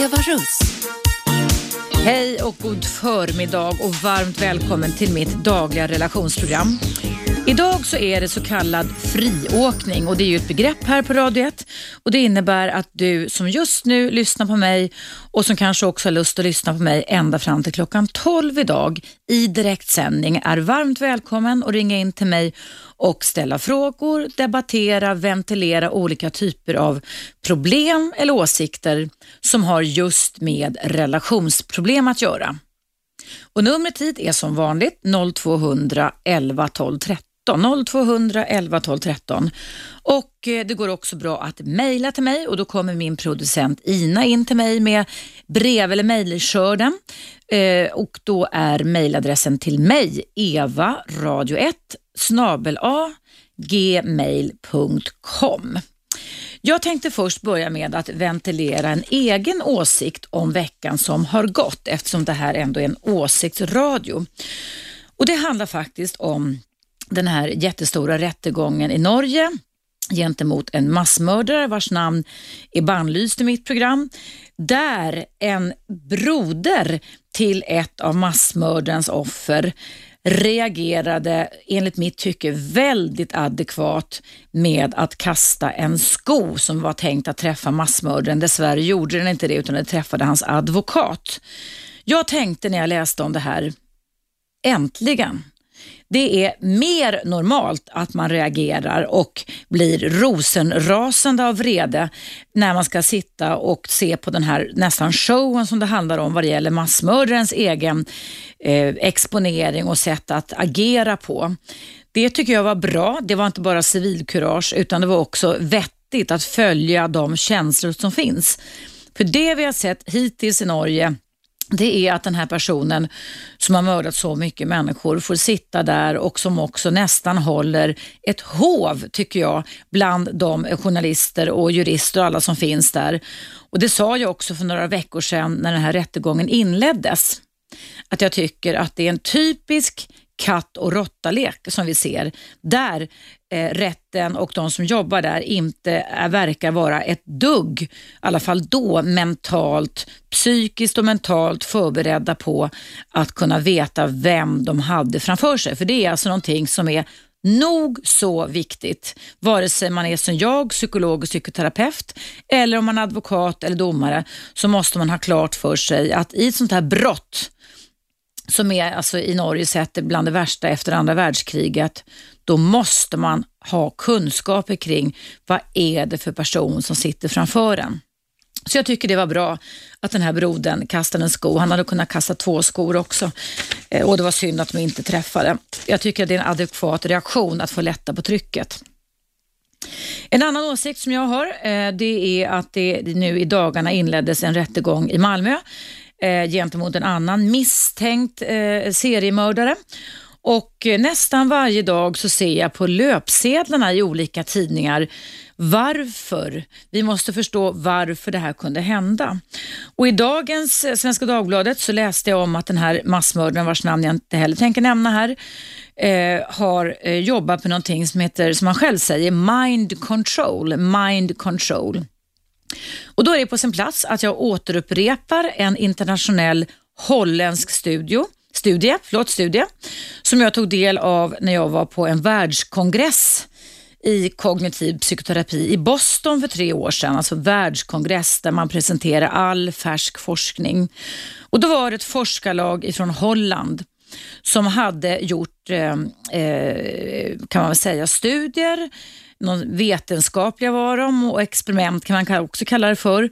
Eva Russ. Hej och god förmiddag och varmt välkommen till mitt dagliga relationsprogram. Idag så är det så kallad friåkning och det är ju ett begrepp här på Radio 1 och det innebär att du som just nu lyssnar på mig och som kanske också har lust att lyssna på mig ända fram till klockan 12 idag i direktsändning är varmt välkommen att ringa in till mig och ställa frågor, debattera, ventilera olika typer av problem eller åsikter som har just med relationsproblem att göra. Och numret hit är som vanligt 0200 11 12 13 0200 11 12 13. Och eh, det går också bra att mejla till mig och då kommer min producent Ina in till mig med brev eller mejlskörden. Eh, och då är mejladressen till mig eva radio 1 snabel a gmail.com. Jag tänkte först börja med att ventilera en egen åsikt om veckan som har gått eftersom det här ändå är en åsiktsradio. Och Det handlar faktiskt om den här jättestora rättegången i Norge gentemot en massmördare vars namn är bannlyst i mitt program. Där en broder till ett av massmördarens offer reagerade enligt mitt tycke väldigt adekvat med att kasta en sko som var tänkt att träffa massmördaren. Dessvärre gjorde den inte det utan den träffade hans advokat. Jag tänkte när jag läste om det här, äntligen det är mer normalt att man reagerar och blir rosenrasande av vrede när man ska sitta och se på den här nästan showen som det handlar om vad det gäller massmördarens egen eh, exponering och sätt att agera på. Det tycker jag var bra. Det var inte bara civilkurage utan det var också vettigt att följa de känslor som finns. För det vi har sett hittills i Norge det är att den här personen som har mördat så mycket människor får sitta där och som också nästan håller ett hov, tycker jag, bland de journalister och jurister och alla som finns där. Och Det sa jag också för några veckor sedan när den här rättegången inleddes. Att jag tycker att det är en typisk katt och råttalek som vi ser, där eh, rätten och de som jobbar där inte är, verkar vara ett dugg, i alla fall då, mentalt, psykiskt och mentalt förberedda på att kunna veta vem de hade framför sig. För det är alltså någonting som är nog så viktigt, vare sig man är som jag, psykolog och psykoterapeut, eller om man är advokat eller domare, så måste man ha klart för sig att i ett sånt här brott som är alltså i Norge sett bland det värsta efter andra världskriget, då måste man ha kunskaper kring vad är det för person som sitter framför en. Så jag tycker det var bra att den här brodern kastade en sko. Han hade kunnat kasta två skor också eh, och det var synd att de inte träffade. Jag tycker det är en adekvat reaktion att få lätta på trycket. En annan åsikt som jag har eh, det är att det nu i dagarna inleddes en rättegång i Malmö eh, gentemot en annan misstänkt eh, seriemördare. Och eh, nästan varje dag så ser jag på löpsedlarna i olika tidningar varför. Vi måste förstå varför det här kunde hända. Och I dagens eh, Svenska Dagbladet så läste jag om att den här massmördaren, vars namn jag inte heller tänker nämna här, eh, har eh, jobbat med någonting som heter, som han själv säger, mind control. Mind control. Och Då är det på sin plats att jag återupprepar en internationell holländsk studio, studie, förlåt, studie som jag tog del av när jag var på en världskongress i kognitiv psykoterapi i Boston för tre år sedan, alltså världskongress där man presenterar all färsk forskning. Och Då var det ett forskarlag ifrån Holland som hade gjort, eh, eh kan man väl säga, studier någon vetenskapliga var de och experiment kan man också kalla det för,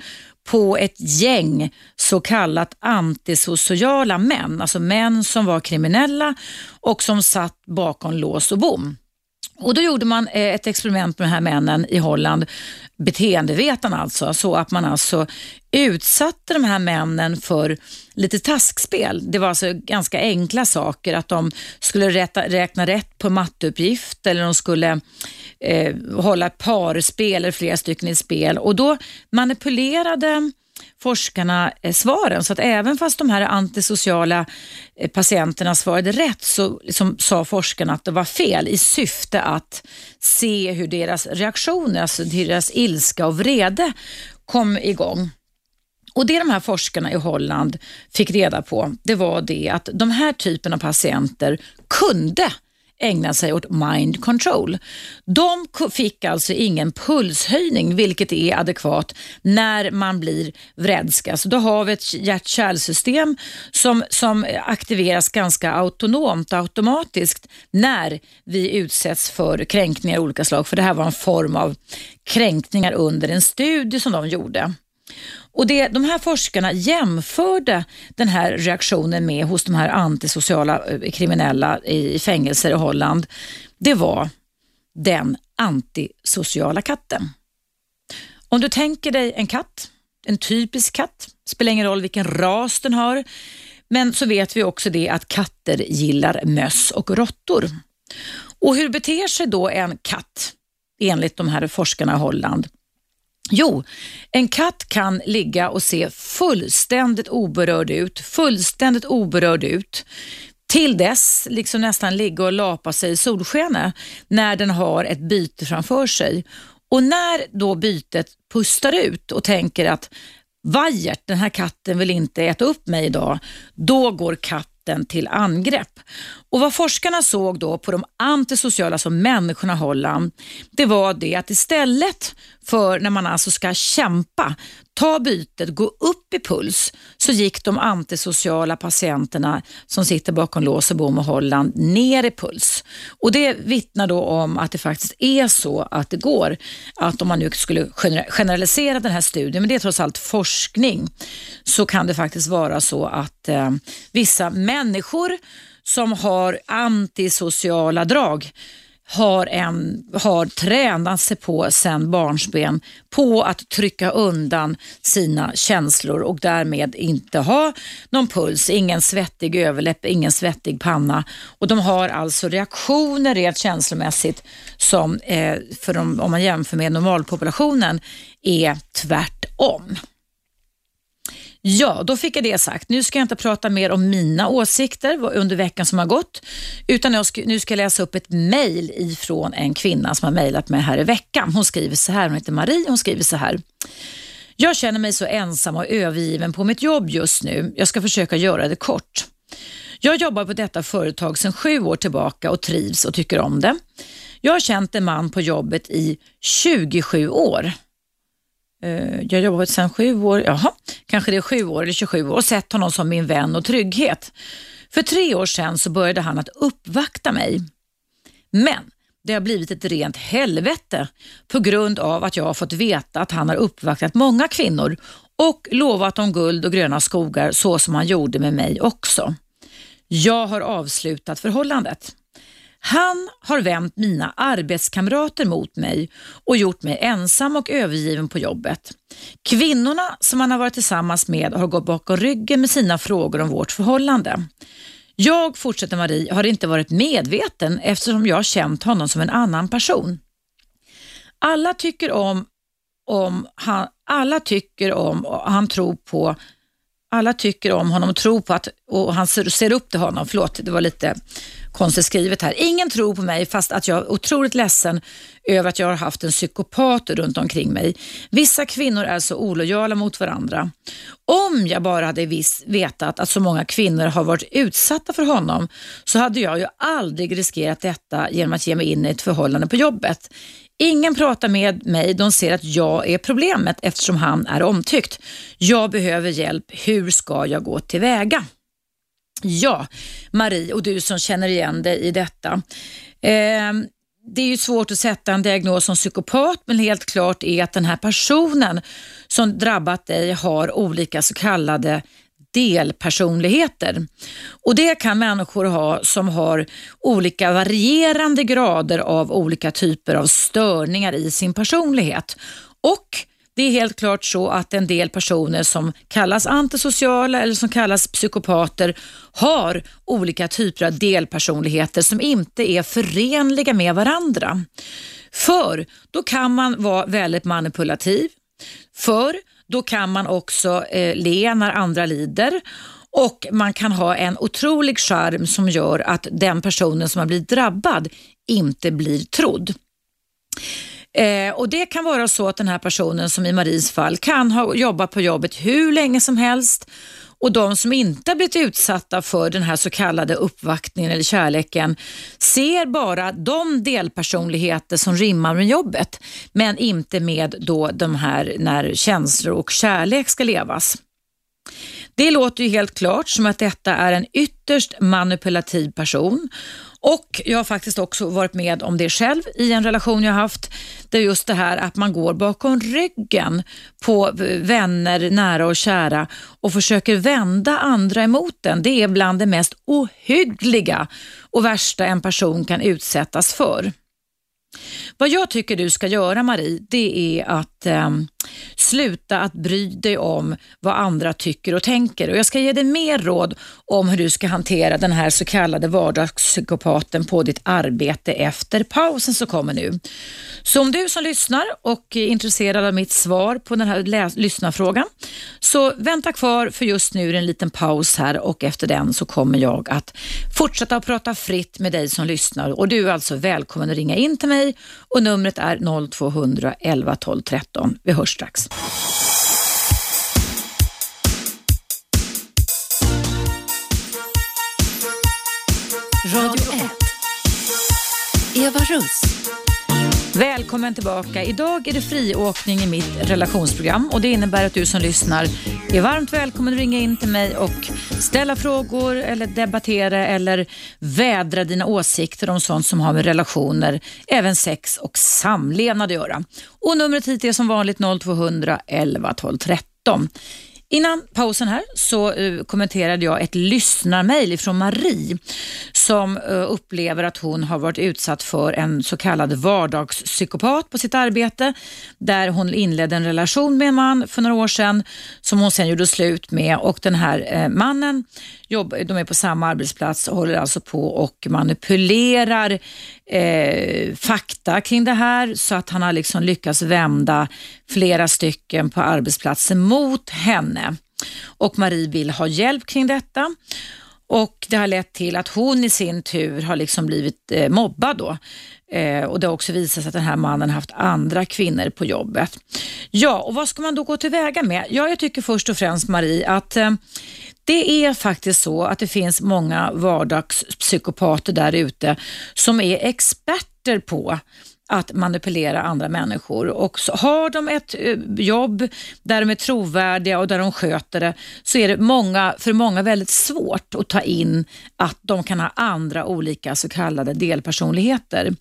på ett gäng så kallat antisociala män, alltså män som var kriminella och som satt bakom lås och bom. Och Då gjorde man eh, ett experiment med de här männen i Holland, beteendevetarna alltså, så att man alltså utsatte de här männen för lite taskspel. Det var alltså ganska enkla saker, att de skulle rätta, räkna rätt på matteuppgift eller de skulle eh, hålla ett parspel eller flera stycken i spel och då manipulerade forskarna eh, svaren. Så att även fast de här antisociala eh, patienterna svarade rätt så liksom sa forskarna att det var fel i syfte att se hur deras reaktioner, alltså deras ilska och vrede kom igång. Och Det de här forskarna i Holland fick reda på, det var det att de här typen av patienter kunde ägna sig åt mind control. De fick alltså ingen pulshöjning, vilket är adekvat när man blir vredska. Så då har vi ett hjärt-kärlsystem som, som aktiveras ganska autonomt och automatiskt när vi utsätts för kränkningar av olika slag. För det här var en form av kränkningar under en studie som de gjorde. Och det, De här forskarna jämförde den här reaktionen med hos de här antisociala eh, kriminella i fängelser i Holland. Det var den antisociala katten. Om du tänker dig en katt, en typisk katt, spelar ingen roll vilken ras den har, men så vet vi också det att katter gillar möss och råttor. Och hur beter sig då en katt enligt de här forskarna i Holland? Jo, en katt kan ligga och se fullständigt oberörd ut, fullständigt oberörd ut till dess liksom nästan ligga och lapa sig i solskenet när den har ett byte framför sig. Och när då bytet pustar ut och tänker att vajert, den här katten vill inte äta upp mig idag, då går katten rätten till angrepp. Och Vad forskarna såg då på de antisociala, alltså människorna i Holland, det var det att istället för när man alltså ska kämpa, ta bytet, gå upp i puls, så gick de antisociala patienterna som sitter bakom lås och bom och Holland ner i puls. Och Det vittnar då om att det faktiskt är så att det går. Att om man nu skulle generalisera den här studien, men det är trots allt forskning, så kan det faktiskt vara så att eh, vissa människor som har antisociala drag har, en, har tränat sig på sen barnsben på att trycka undan sina känslor och därmed inte ha någon puls, ingen svettig överläpp, ingen svettig panna. Och De har alltså reaktioner rent känslomässigt som eh, för de, om man jämför med normalpopulationen är tvärtom. Ja, då fick jag det sagt. Nu ska jag inte prata mer om mina åsikter under veckan som har gått, utan jag ska, nu ska jag läsa upp ett mejl ifrån en kvinna som har mejlat mig här i veckan. Hon skriver så här, hon heter Marie, hon skriver så här. Jag känner mig så ensam och övergiven på mitt jobb just nu. Jag ska försöka göra det kort. Jag jobbar på detta företag sedan sju år tillbaka och trivs och tycker om det. Jag har känt en man på jobbet i 27 år. Eh, jag har jobbat sedan sju år, jaha, kanske det är sju år eller 27 år och sett honom som min vän och trygghet. För tre år sedan så började han att uppvakta mig. Men det har blivit ett rent helvete på grund av att jag har fått veta att han har uppvaktat många kvinnor och lovat dem guld och gröna skogar så som han gjorde med mig också. Jag har avslutat förhållandet. Han har vänt mina arbetskamrater mot mig och gjort mig ensam och övergiven på jobbet. Kvinnorna som han har varit tillsammans med har gått bakom ryggen med sina frågor om vårt förhållande. Jag, fortsätter Marie, har inte varit medveten eftersom jag har känt honom som en annan person. Alla tycker om, om han, alla tycker om, och han tror på alla tycker om honom och tror på att, och han ser upp till honom. Förlåt, det var lite konstigt skrivet här. Ingen tror på mig fast att jag är otroligt ledsen över att jag har haft en psykopat runt omkring mig. Vissa kvinnor är så olojala mot varandra. Om jag bara hade viss, vetat att så många kvinnor har varit utsatta för honom så hade jag ju aldrig riskerat detta genom att ge mig in i ett förhållande på jobbet. Ingen pratar med mig, de ser att jag är problemet eftersom han är omtyckt. Jag behöver hjälp, hur ska jag gå tillväga? Ja, Marie och du som känner igen dig i detta. Eh, det är ju svårt att sätta en diagnos som psykopat men helt klart är att den här personen som drabbat dig har olika så kallade delpersonligheter. Och Det kan människor ha som har olika varierande grader av olika typer av störningar i sin personlighet. Och det är helt klart så att en del personer som kallas antisociala eller som kallas psykopater har olika typer av delpersonligheter som inte är förenliga med varandra. För då kan man vara väldigt manipulativ. För då kan man också eh, le när andra lider och man kan ha en otrolig charm som gör att den personen som har blivit drabbad inte blir trodd. Eh, och Det kan vara så att den här personen, som i Maries fall, kan ha jobbat på jobbet hur länge som helst och de som inte har blivit utsatta för den här så kallade uppvaktningen eller kärleken ser bara de delpersonligheter som rimmar med jobbet men inte med då de här när känslor och kärlek ska levas. Det låter ju helt klart som att detta är en ytterst manipulativ person och jag har faktiskt också varit med om det själv i en relation jag haft. Det är just det här att man går bakom ryggen på vänner, nära och kära och försöker vända andra emot den. Det är bland det mest ohyggliga och värsta en person kan utsättas för. Vad jag tycker du ska göra Marie, det är att eh, sluta att bry dig om vad andra tycker och tänker. Och Jag ska ge dig mer råd om hur du ska hantera den här så kallade vardagspsykopaten på ditt arbete efter pausen som kommer nu. Så om du som lyssnar och är intresserad av mitt svar på den här lyssnarfrågan, så vänta kvar för just nu är det en liten paus här och efter den så kommer jag att fortsätta att prata fritt med dig som lyssnar och du är alltså välkommen att ringa in till mig och numret är 0200 11 12 13. Vi hörs strax. Radio 1. Eva Russ. Välkommen tillbaka. Idag är det friåkning i mitt relationsprogram och det innebär att du som lyssnar är varmt välkommen att ringa in till mig och ställa frågor eller debattera eller vädra dina åsikter om sånt som har med relationer, även sex och samlevnad att göra. Och numret hit är som vanligt 0200 11 12 13. Innan pausen här så eh, kommenterade jag ett lyssnarmail från Marie som eh, upplever att hon har varit utsatt för en så kallad vardagspsykopat på sitt arbete där hon inledde en relation med en man för några år sedan som hon sen gjorde slut med. Och den här eh, mannen jobb, de är på samma arbetsplats och håller alltså på och manipulerar eh, fakta kring det här så att han har liksom lyckats vända flera stycken på arbetsplatsen mot henne. Och Marie vill ha hjälp kring detta. Och Det har lett till att hon i sin tur har liksom blivit eh, mobbad. Då. Eh, och Det har också visat sig att den här mannen haft andra kvinnor på jobbet. Ja, och vad ska man då gå tillväga med? Ja, jag tycker först och främst Marie att eh, det är faktiskt så att det finns många vardagspsykopater där ute som är experter på att manipulera andra människor. Och så har de ett eh, jobb där de är trovärdiga och där de sköter det så är det många, för många väldigt svårt att ta in att de kan ha andra olika så kallade delpersonligheter.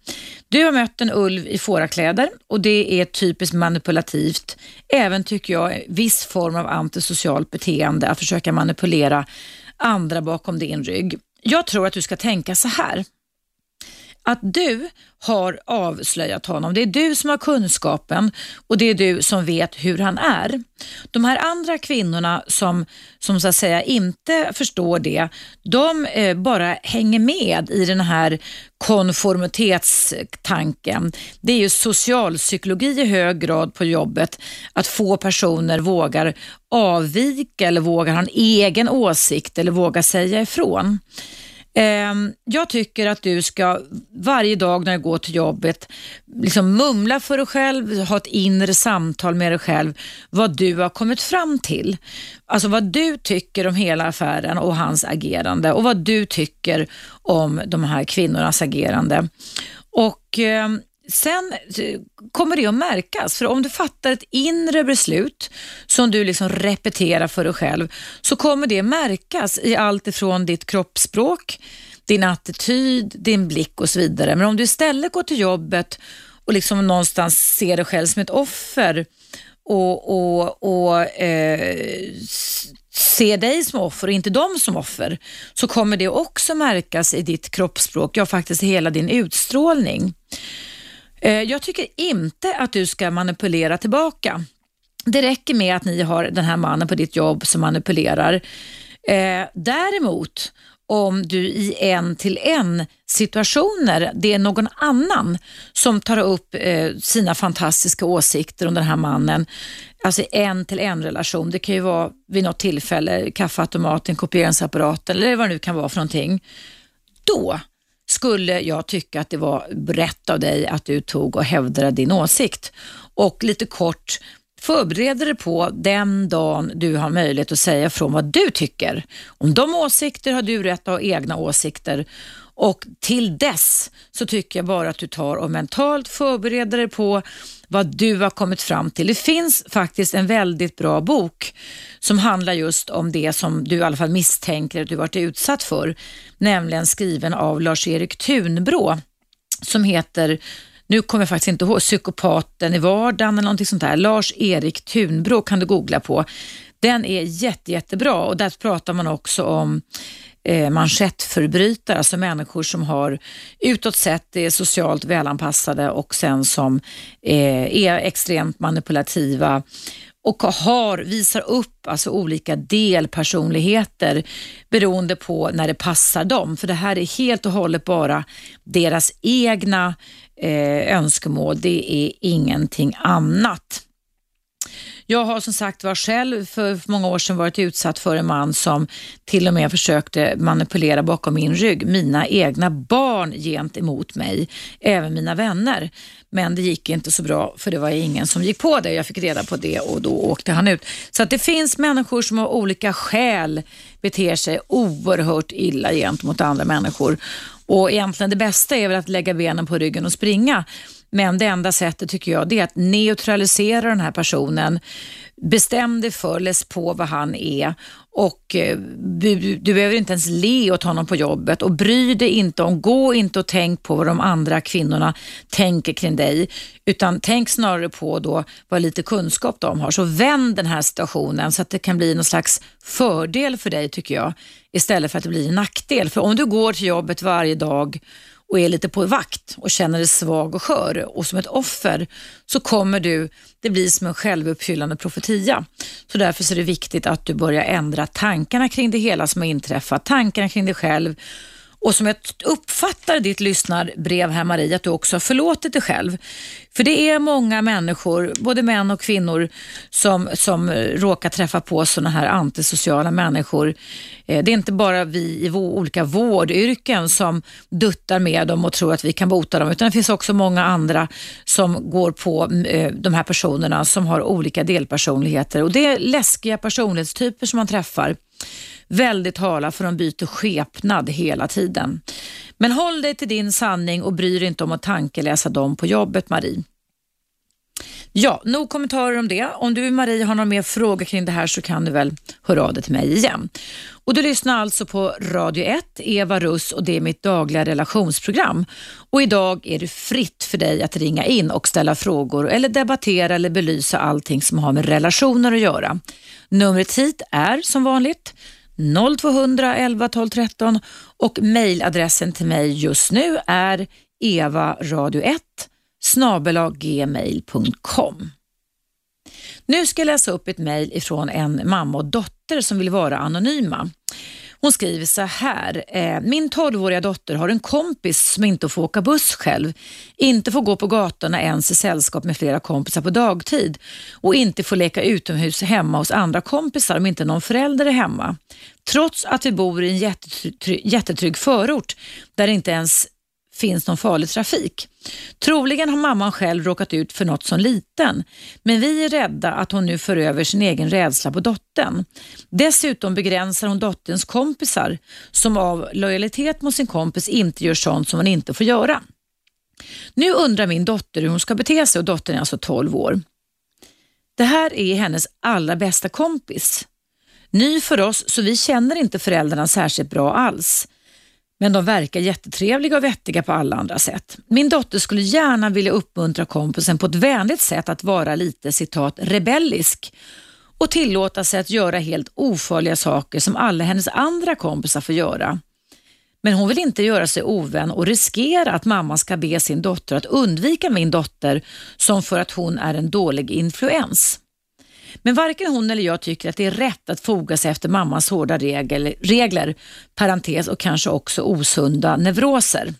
Du har mött en ulv i fårakläder och det är typiskt manipulativt. Även tycker jag viss form av antisocialt beteende att försöka manipulera andra bakom din rygg. Jag tror att du ska tänka så här att du har avslöjat honom. Det är du som har kunskapen och det är du som vet hur han är. De här andra kvinnorna som, som så att säga inte förstår det, de eh, bara hänger med i den här konformitetstanken. Det är ju socialpsykologi i hög grad på jobbet, att få personer vågar avvika eller vågar ha en egen åsikt eller vågar säga ifrån. Ehm, jag tycker att du ska varje dag när du går till jobbet liksom mumla för dig själv, ha ett inre samtal med dig själv vad du har kommit fram till. Alltså vad du tycker om hela affären och hans agerande och vad du tycker om de här kvinnornas agerande. Och ehm, Sen eh, kommer det att märkas, för om du fattar ett inre beslut som du liksom repeterar för dig själv, så kommer det märkas i allt ifrån ditt kroppsspråk, din attityd, din blick och så vidare. Men om du istället går till jobbet och liksom någonstans ser dig själv som ett offer och, och, och eh, ser dig som offer och inte dem som offer, så kommer det också märkas i ditt kroppsspråk, ja faktiskt i hela din utstrålning. Eh, jag tycker inte att du ska manipulera tillbaka. Det räcker med att ni har den här mannen på ditt jobb som manipulerar. Eh, däremot om du i en till en situationer, det är någon annan som tar upp eh, sina fantastiska åsikter om den här mannen, alltså en till en relation. Det kan ju vara vid något tillfälle, kaffeautomaten, kopieringsapparaten eller vad det nu kan vara för någonting. Då skulle jag tycka att det var rätt av dig att du tog och hävdade din åsikt. Och lite kort, förbereder dig på den dagen du har möjlighet att säga från vad du tycker. Om de åsikter har du rätt att ha egna åsikter och till dess så tycker jag bara att du tar och mentalt förbereder dig på vad du har kommit fram till. Det finns faktiskt en väldigt bra bok som handlar just om det som du i alla fall misstänker att du varit utsatt för, nämligen skriven av Lars-Erik Thunbrå som heter nu kommer jag faktiskt inte ihåg, psykopaten i vardagen eller någonting sånt där. Lars-Erik Thunbrå kan du googla på. Den är jätte, jättebra och där pratar man också om eh, manschettförbrytare, alltså människor som har utåt sett är socialt välanpassade och sen som eh, är extremt manipulativa och har, visar upp alltså olika delpersonligheter beroende på när det passar dem. För det här är helt och hållet bara deras egna eh, önskemål. Det är ingenting annat. Jag har som sagt var själv för många år sedan varit utsatt för en man som till och med försökte manipulera bakom min rygg mina egna barn gentemot mig, även mina vänner. Men det gick inte så bra för det var ingen som gick på det. Jag fick reda på det och då åkte han ut. Så att det finns människor som av olika skäl beter sig oerhört illa gentemot andra människor. Och egentligen det bästa är väl att lägga benen på ryggen och springa. Men det enda sättet tycker jag det är att neutralisera den här personen. Bestäm dig för, läs på vad han är och eh, du, du, behöver inte ens le åt honom på jobbet och bry dig inte om, gå inte och tänk på vad de andra kvinnorna tänker kring dig utan tänk snarare på då vad lite kunskap de har. Så vänd den här situationen så att det kan bli någon slags fördel för dig tycker jag istället för att det blir en nackdel. För om du går till jobbet varje dag och är lite på vakt och känner dig svag och skör och som ett offer så kommer du, det blir som en självuppfyllande profetia. Så därför är det viktigt att du börjar ändra tankarna kring det hela som har inträffat, tankarna kring dig själv och som jag uppfattar ditt lyssnarbrev här Marie, att du också har förlåtit dig själv. För det är många människor, både män och kvinnor, som, som eh, råkar träffa på sådana här antisociala människor. Eh, det är inte bara vi i olika vårdyrken som duttar med dem och tror att vi kan bota dem, utan det finns också många andra som går på eh, de här personerna som har olika delpersonligheter. Och Det är läskiga personlighetstyper som man träffar väldigt hala för de byter skepnad hela tiden. Men håll dig till din sanning och bry dig inte om att tankeläsa dem på jobbet Marie. Ja, nog kommentarer om det. Om du Marie har någon mer fråga kring det här så kan du väl höra av dig till mig igen. Och Du lyssnar alltså på Radio 1, Eva Russ och det är mitt dagliga relationsprogram. Och Idag är det fritt för dig att ringa in och ställa frågor eller debattera eller belysa allting som har med relationer att göra. Numret hit är som vanligt 0200 11 12 13 och mejladressen till mig just nu är evaradio1 snabelagmail.com Nu ska jag läsa upp ett mejl ifrån en mamma och dotter som vill vara anonyma. Hon skriver så här. Eh, Min 12-åriga dotter har en kompis som inte får åka buss själv, inte får gå på gatorna ens i sällskap med flera kompisar på dagtid och inte får leka utomhus hemma hos andra kompisar om inte någon förälder är hemma. Trots att vi bor i en jättetrygg, jättetrygg förort där inte ens finns någon farlig trafik. Troligen har mamman själv råkat ut för något som liten, men vi är rädda att hon nu för över sin egen rädsla på dottern. Dessutom begränsar hon dotterns kompisar som av lojalitet mot sin kompis inte gör sånt som hon inte får göra. Nu undrar min dotter hur hon ska bete sig och dottern är alltså 12 år. Det här är hennes allra bästa kompis. Ny för oss så vi känner inte föräldrarna särskilt bra alls. Men de verkar jättetrevliga och vettiga på alla andra sätt. Min dotter skulle gärna vilja uppmuntra kompisen på ett vänligt sätt att vara lite citat rebellisk och tillåta sig att göra helt ofarliga saker som alla hennes andra kompisar får göra. Men hon vill inte göra sig ovän och riskera att mamma ska be sin dotter att undvika min dotter som för att hon är en dålig influens. Men varken hon eller jag tycker att det är rätt att foga sig efter mammas hårda regel, regler, parentes och kanske också osunda neuroser.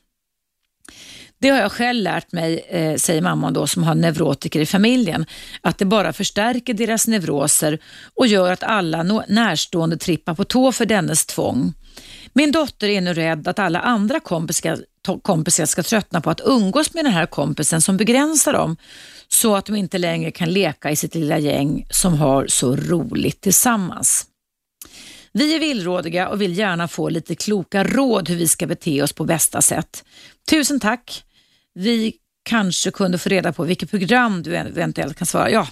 Det har jag själv lärt mig, eh, säger mamman då som har neurotiker i familjen, att det bara förstärker deras neuroser och gör att alla närstående trippar på tå för dennes tvång. Min dotter är nu rädd att alla andra kompisar, kompisar ska tröttna på att umgås med den här kompisen som begränsar dem så att de inte längre kan leka i sitt lilla gäng som har så roligt tillsammans. Vi är villrådiga och vill gärna få lite kloka råd hur vi ska bete oss på bästa sätt. Tusen tack. Vi kanske kunde få reda på vilket program du eventuellt kan svara. Ja,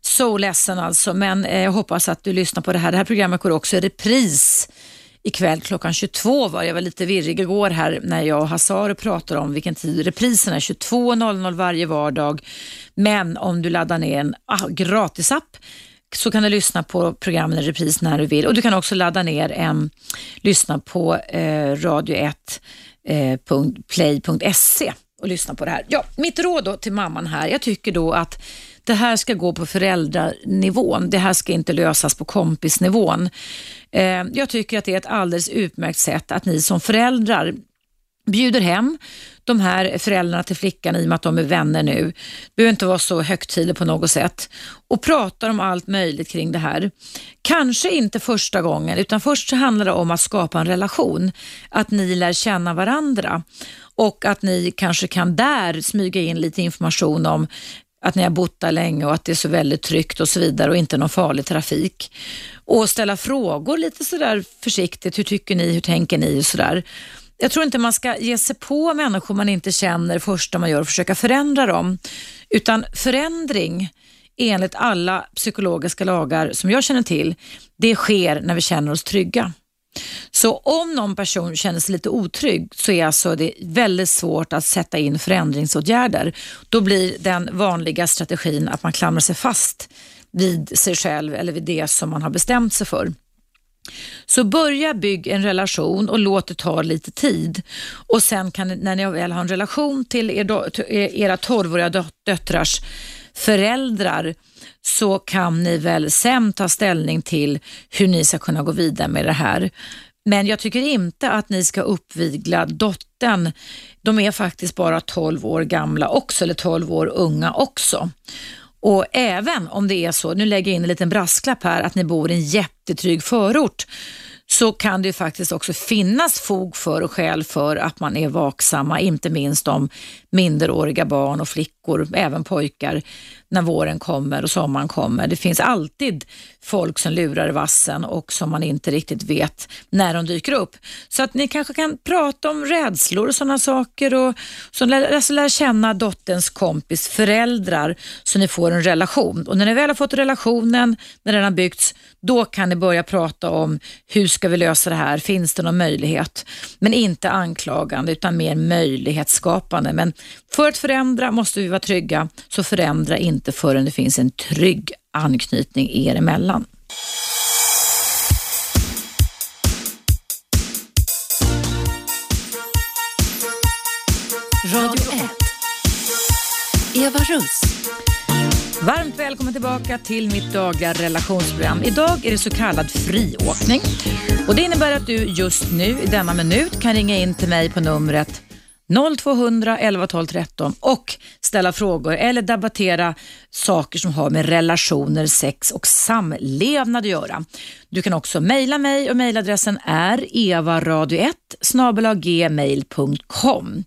så ledsen alltså, men eh, jag hoppas att du lyssnar på det här. Det här programmet går också i repris ikväll klockan 22 var jag var lite virrig igår här när jag och Hazar pratade om vilken tid reprisen är. 22.00 varje vardag. Men om du laddar ner en ah, gratisapp så kan du lyssna på programmen i repris när du vill och du kan också ladda ner en, lyssna på eh, radio1.play.se eh, och lyssna på det här. Ja, mitt råd då till mamman här, jag tycker då att det här ska gå på föräldranivån. Det här ska inte lösas på kompisnivån. Eh, jag tycker att det är ett alldeles utmärkt sätt att ni som föräldrar bjuder hem de här föräldrarna till flickan i och med att de är vänner nu. Det behöver inte vara så högtidligt på något sätt. Och pratar om allt möjligt kring det här. Kanske inte första gången utan först så handlar det om att skapa en relation. Att ni lär känna varandra och att ni kanske kan där smyga in lite information om att ni har bott där länge och att det är så väldigt tryggt och så vidare och inte någon farlig trafik. Och ställa frågor lite sådär försiktigt. Hur tycker ni? Hur tänker ni? Och sådär. Jag tror inte man ska ge sig på människor man inte känner första man gör och försöka förändra dem. Utan förändring enligt alla psykologiska lagar som jag känner till, det sker när vi känner oss trygga. Så om någon person känner sig lite otrygg så är alltså det väldigt svårt att sätta in förändringsåtgärder. Då blir den vanliga strategin att man klamrar sig fast vid sig själv eller vid det som man har bestämt sig för. Så börja bygga en relation och låt det ta lite tid. Och sen kan när ni väl har en relation till er, e-, era torvåriga döttrars föräldrar så kan ni väl sen ta ställning till hur ni ska kunna gå vidare med det här. Men jag tycker inte att ni ska uppvigla dottern. De är faktiskt bara 12 år gamla också, eller 12 år unga också. Och även om det är så, nu lägger jag in en liten brasklapp här, att ni bor i en jättetrygg förort, så kan det faktiskt också finnas fog för och skäl för att man är vaksamma, inte minst om minderåriga barn och flickor, även pojkar, när våren kommer och sommaren kommer. Det finns alltid folk som lurar i vassen och som man inte riktigt vet när de dyker upp. Så att ni kanske kan prata om rädslor och sådana saker och så lär, alltså lär känna dotterns kompis föräldrar så ni får en relation. Och när ni väl har fått relationen, när den har byggts, då kan ni börja prata om hur ska vi lösa det här? Finns det någon möjlighet? Men inte anklagande utan mer möjlighetsskapande. Men för att förändra måste vi vara trygga, så förändra inte inte förrän det finns en trygg anknytning er emellan. Radio 1. Eva Russ. Varmt välkommen tillbaka till mitt dagliga relationsprogram. Idag är det så kallad friåkning och det innebär att du just nu i denna minut kan ringa in till mig på numret 0200 11 12 13 och ställa frågor eller debattera saker som har med relationer, sex och samlevnad att göra. Du kan också mejla mig och mejladressen är evaradio1 gmail.com.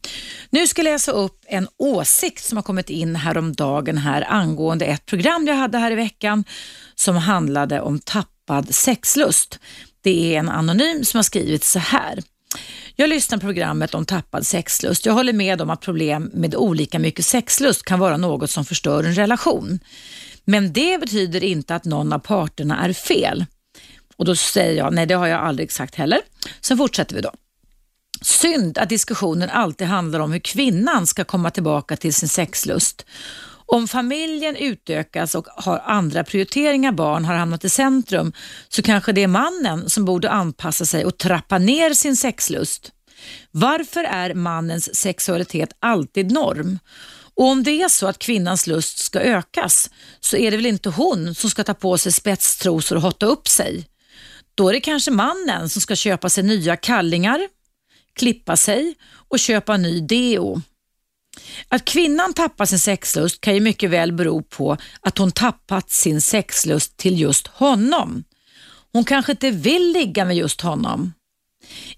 Nu ska jag läsa upp en åsikt som har kommit in häromdagen här angående ett program jag hade här i veckan som handlade om tappad sexlust. Det är en anonym som har skrivit så här. Jag lyssnar på programmet om tappad sexlust. Jag håller med om att problem med olika mycket sexlust kan vara något som förstör en relation. Men det betyder inte att någon av parterna är fel. Och då säger jag, nej det har jag aldrig sagt heller. Sen fortsätter vi då. Synd att diskussionen alltid handlar om hur kvinnan ska komma tillbaka till sin sexlust. Om familjen utökas och har andra prioriteringar, barn har hamnat i centrum, så kanske det är mannen som borde anpassa sig och trappa ner sin sexlust. Varför är mannens sexualitet alltid norm? Och om det är så att kvinnans lust ska ökas, så är det väl inte hon som ska ta på sig spetstrosor och hotta upp sig? Då är det kanske mannen som ska köpa sig nya kallingar, klippa sig och köpa ny deo. Att kvinnan tappar sin sexlust kan ju mycket väl bero på att hon tappat sin sexlust till just honom. Hon kanske inte vill ligga med just honom.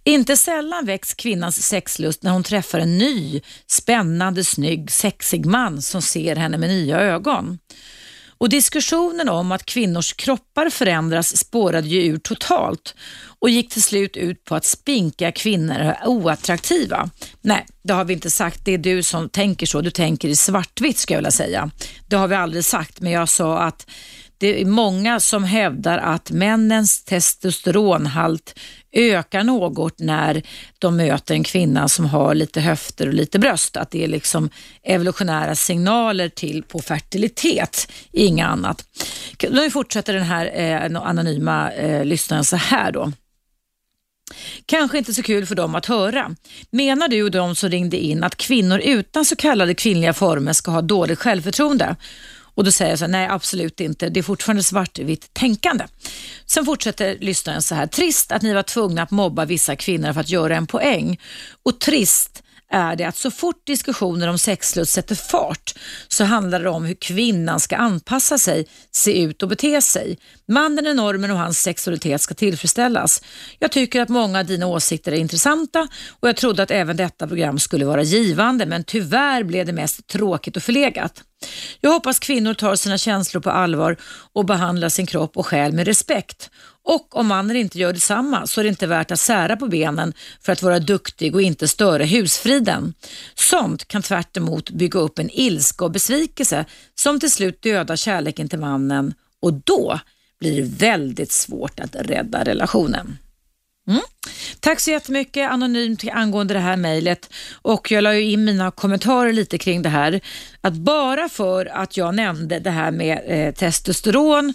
Inte sällan väcks kvinnans sexlust när hon träffar en ny, spännande, snygg, sexig man som ser henne med nya ögon. Och diskussionen om att kvinnors kroppar förändras spårade ju ur totalt och gick till slut ut på att spinka kvinnor är oattraktiva. Nej, det har vi inte sagt. Det är du som tänker så. Du tänker i svartvitt ska jag vilja säga. Det har vi aldrig sagt, men jag sa att det är många som hävdar att männens testosteronhalt ökar något när de möter en kvinna som har lite höfter och lite bröst. Att det är liksom evolutionära signaler till på fertilitet, inga annat. Nu fortsätter den här eh, anonyma eh, lyssnaren så här då. Kanske inte så kul för dem att höra. Menar du och de som ringde in att kvinnor utan så kallade kvinnliga former ska ha dåligt självförtroende? Och då säger jag så här, nej absolut inte, det är fortfarande svartvitt tänkande. Sen fortsätter lyssnaren så här, trist att ni var tvungna att mobba vissa kvinnor för att göra en poäng. Och trist är det att så fort diskussioner om sexlust sätter fart så handlar det om hur kvinnan ska anpassa sig, se ut och bete sig. Mannen är normen och hans sexualitet ska tillfredsställas. Jag tycker att många av dina åsikter är intressanta och jag trodde att även detta program skulle vara givande men tyvärr blev det mest tråkigt och förlegat. Jag hoppas kvinnor tar sina känslor på allvar och behandlar sin kropp och själ med respekt. Och om mannen inte gör detsamma så är det inte värt att sära på benen för att vara duktig och inte störa husfriden. Sånt kan tvärt bygga upp en ilska och besvikelse som till slut dödar kärleken till mannen och då blir det väldigt svårt att rädda relationen. Mm. Tack så jättemycket anonymt angående det här mejlet och jag la ju in mina kommentarer lite kring det här. Att bara för att jag nämnde det här med eh, testosteron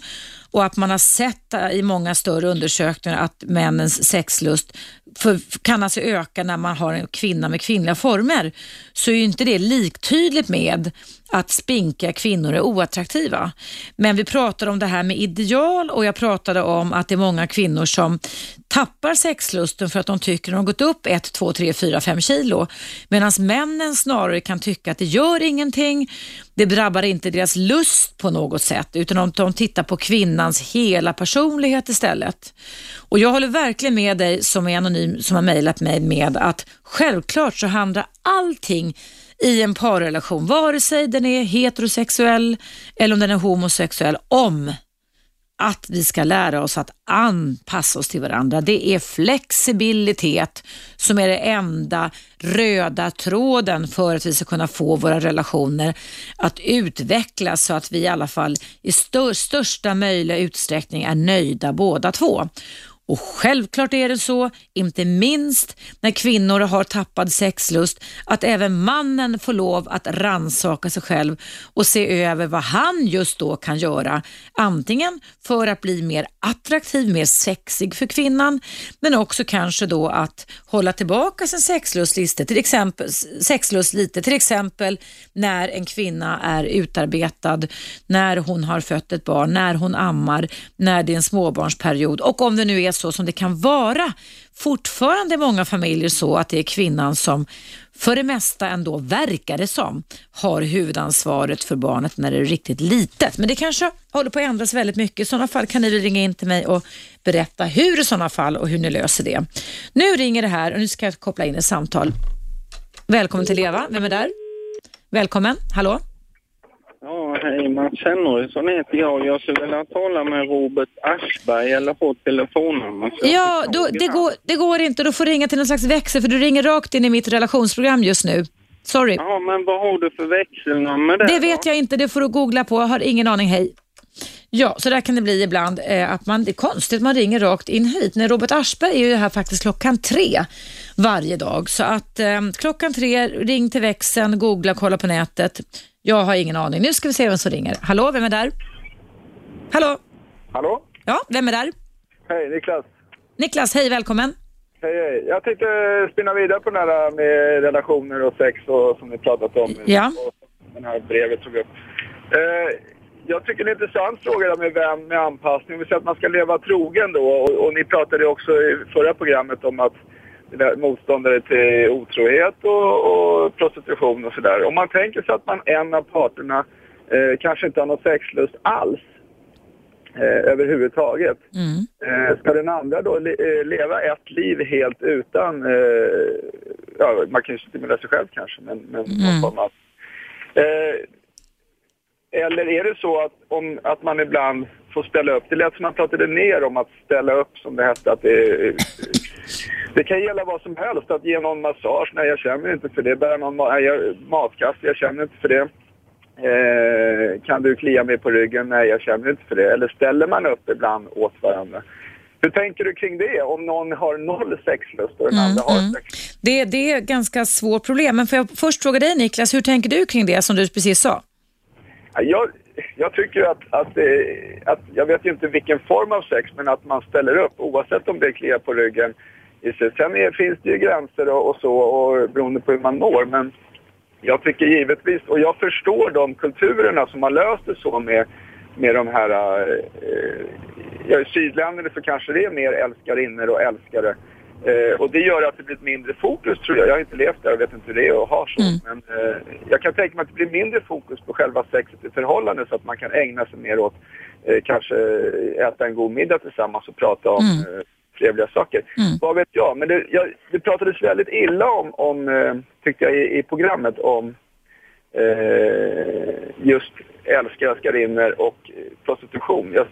och att man har sett eh, i många större undersökningar att männens sexlust för, kan alltså öka när man har en kvinna med kvinnliga former, så är ju inte det liktydigt med att spinka kvinnor är oattraktiva. Men vi pratade om det här med ideal och jag pratade om att det är många kvinnor som tappar sexlusten för att de tycker att de har gått upp 1, 2, 3, 4, 5 kilo. Medan männen snarare kan tycka att det gör ingenting, det drabbar inte deras lust på något sätt utan de, tittar på kvinnans hela personlighet istället. Och Jag håller verkligen med dig som är anonym som har mejlat mig med att självklart så handlar allting i en parrelation, vare sig den är heterosexuell eller om den är homosexuell, om att vi ska lära oss att anpassa oss till varandra. Det är flexibilitet som är det enda röda tråden för att vi ska kunna få våra relationer att utvecklas så att vi i alla fall i största möjliga utsträckning är nöjda båda två. Och självklart är det så, inte minst när kvinnor har tappad sexlust, att även mannen får lov att ransaka sig själv och se över vad han just då kan göra. Antingen för att bli mer attraktiv, mer sexig för kvinnan, men också kanske då att hålla tillbaka sin sexlust lite, till exempel, sexlust lite, till exempel när en kvinna är utarbetad, när hon har fött ett barn, när hon ammar, när det är en småbarnsperiod och om det nu är så som det kan vara fortfarande i många familjer så att det är kvinnan som för det mesta ändå verkar det som har huvudansvaret för barnet när det är riktigt litet. Men det kanske håller på att ändras väldigt mycket. I sådana fall kan ni ringa in till mig och berätta hur i sådana fall och hur ni löser det. Nu ringer det här och nu ska jag koppla in ett samtal. Välkommen till Eva. Vem är där? Välkommen. Hallå? Ja, hej Mats Henriksson heter jag. Jag skulle vilja tala med Robert Aschberg eller få telefonnummer. Ja, då, det, går, det går inte. Du får ringa till någon slags växel för du ringer rakt in i mitt relationsprogram just nu. Sorry. Ja, men vad har du för växelnummer där Det vet då? jag inte. Det får du googla på. Jag har ingen aning. Hej. Ja, så där kan det bli ibland. Eh, att man, det är konstigt, man ringer rakt in hit. Nej, Robert Aschberg är ju här faktiskt klockan tre varje dag. Så att eh, klockan tre, ring till växeln, googla, kolla på nätet. Jag har ingen aning. Nu ska vi se vem som ringer. Hallå, vem är där? Hallå? Hallå? Ja, vem är där? Hej, Niklas. Niklas, hej, välkommen. Hej, hej. Jag tänkte spinna vidare på den här med relationer och sex och som ni pratat om. Ja. Och den här brevet tog upp. Eh, jag tycker det är en intressant fråga med vem med anpassning. Vi säger att man ska leva trogen då och, och ni pratade också i förra programmet om att motståndare till otrohet och, och prostitution och sådär. Om man tänker sig att man en av parterna eh, kanske inte har någon sexlust alls eh, överhuvudtaget. Mm. Eh, ska den andra då le, eh, leva ett liv helt utan, eh, ja, man kan ju stimulera sig själv kanske, men, men någon Mm. form av... Eh, eller är det så att, om, att man ibland får ställa upp? Det lät som man pratade ner om att ställa upp, som det hette. Att det, det kan gälla vad som helst. Att ge någon massage. Nej, jag känner inte för det. Bära någon ma- jag, matkasse. Jag känner inte för det. Eh, kan du klia mig på ryggen? Nej, jag känner inte för det. Eller ställer man upp ibland åt varandra? Hur tänker du kring det? Om någon har noll sexlust och den Mm, andra har mm. sex? Det, det är ett ganska svårt problem, men får jag först fråga dig Niklas, hur tänker du kring det som du precis sa? Ja, Jag, jag tycker att, att, eh, att, jag vet ju inte vilken form av sex, men att man ställer upp oavsett om det är klia på ryggen. I sig. Sen är, finns det ju gränser och, och så, och beroende på hur man når, men jag tycker givetvis, och jag förstår de kulturerna som har löst det så med, med de här, eh, ja i sydländerna så kanske det är mer älskarinnor och älskare. Eh, och det gör att det blir ett mindre fokus tror jag. Jag har inte levt där och vet inte hur det är att ha så. Mm. Men eh, jag kan tänka mig att det blir mindre fokus på själva sexet i förhållande så att man kan ägna sig mer åt eh, kanske äta en god middag tillsammans och prata om Mm. Trevliga saker. Mm. Vad vet jag? Men det, jag, det pratades väldigt illa om, om eh, tyckte jag, i, i programmet om eh, just älskare, älskarinnor och eh, prostitution. Jag,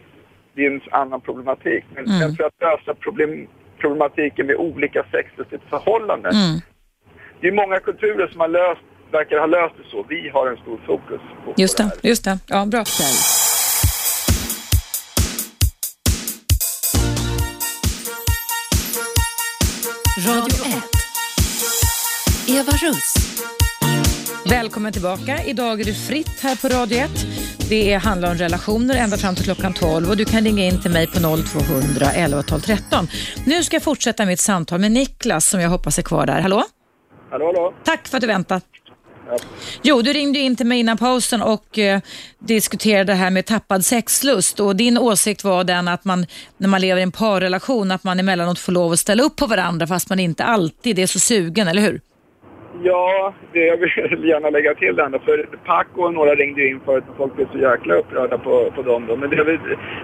det är en annan problematik. Men, Mm. men för att lösa problem, problematiken med olika ett förhållande. Mm. Det är många kulturer som har löst, verkar ha löst det så. Vi har en stor fokus på, Just på det, här. just det. Ja, bra. Radio 1. Eva Russ. Välkommen tillbaka. Idag är det fritt här på Radio 1. Det är- handlar om relationer ända fram till klockan 12 och du kan ringa in till mig på 0200 11 12 13. Nu ska jag fortsätta mitt samtal med Niklas som jag hoppas är kvar där. Hallå? Hallå, hallå? Tack för att du väntat. Jo, du ringde in till mig innan pausen och eh, diskuterade det här med tappad sexlust och din åsikt var den att man när man lever i en parrelation att man emellanåt får lov att ställa upp på varandra fast man inte alltid är så sugen, eller hur? Ja, det jag vill gärna lägga till den. För Paco och några ringde ju in förut och folk blev så jäkla upprörda på, på dem. Då. Men det jag vill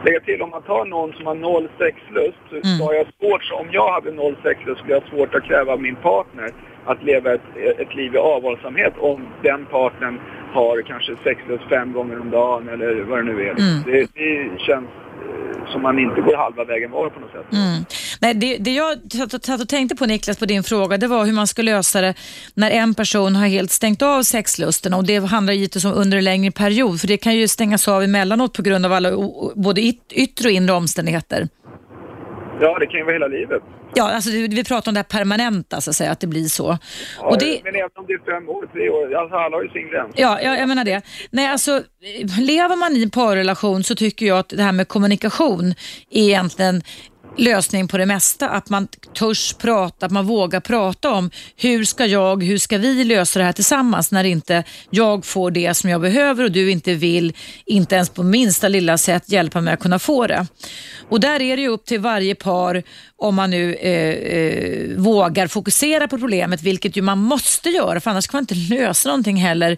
lägga till, om man tar någon som har noll sexlust så, Mm. har jag svårt, om jag hade noll sexlust skulle jag ha svårt att kräva av min partner att leva ett, ett liv i avhållsamhet om den partnern har kanske sexlust fem gånger om dagen eller vad det nu är. Mm. Det, det känns eh, som man inte går halva vägen var på något sätt. Mm. Nej, det, det jag satt- och tänkte på Niklas, på din fråga, det var hur man ska lösa det när en person har helt stängt av sexlusten och det handlar givetvis om under en längre period, för det kan ju stängas av emellanåt på grund av alla både yt- yttre och inre omständigheter. Ja, det kan ju vara hela livet. Ja, alltså vi pratar om det här permanenta, så att säga, att det blir så. Ja, Och det, Men även om det är fem år, tre år, alltså alla har ju sin gräns. Ja, ja, jag menar det. Nej, alltså, lever man i en parrelation så tycker jag att det här med kommunikation är egentligen lösning på det mesta. Att man törs prata, att man vågar prata om hur ska jag, hur ska vi lösa det här tillsammans när inte jag får det som jag behöver och du inte vill, inte ens på minsta lilla sätt hjälpa mig att kunna få det. Och där är det ju upp till varje par om man nu eh, eh, vågar fokusera på problemet, vilket ju man måste göra, för annars kan man inte lösa någonting heller.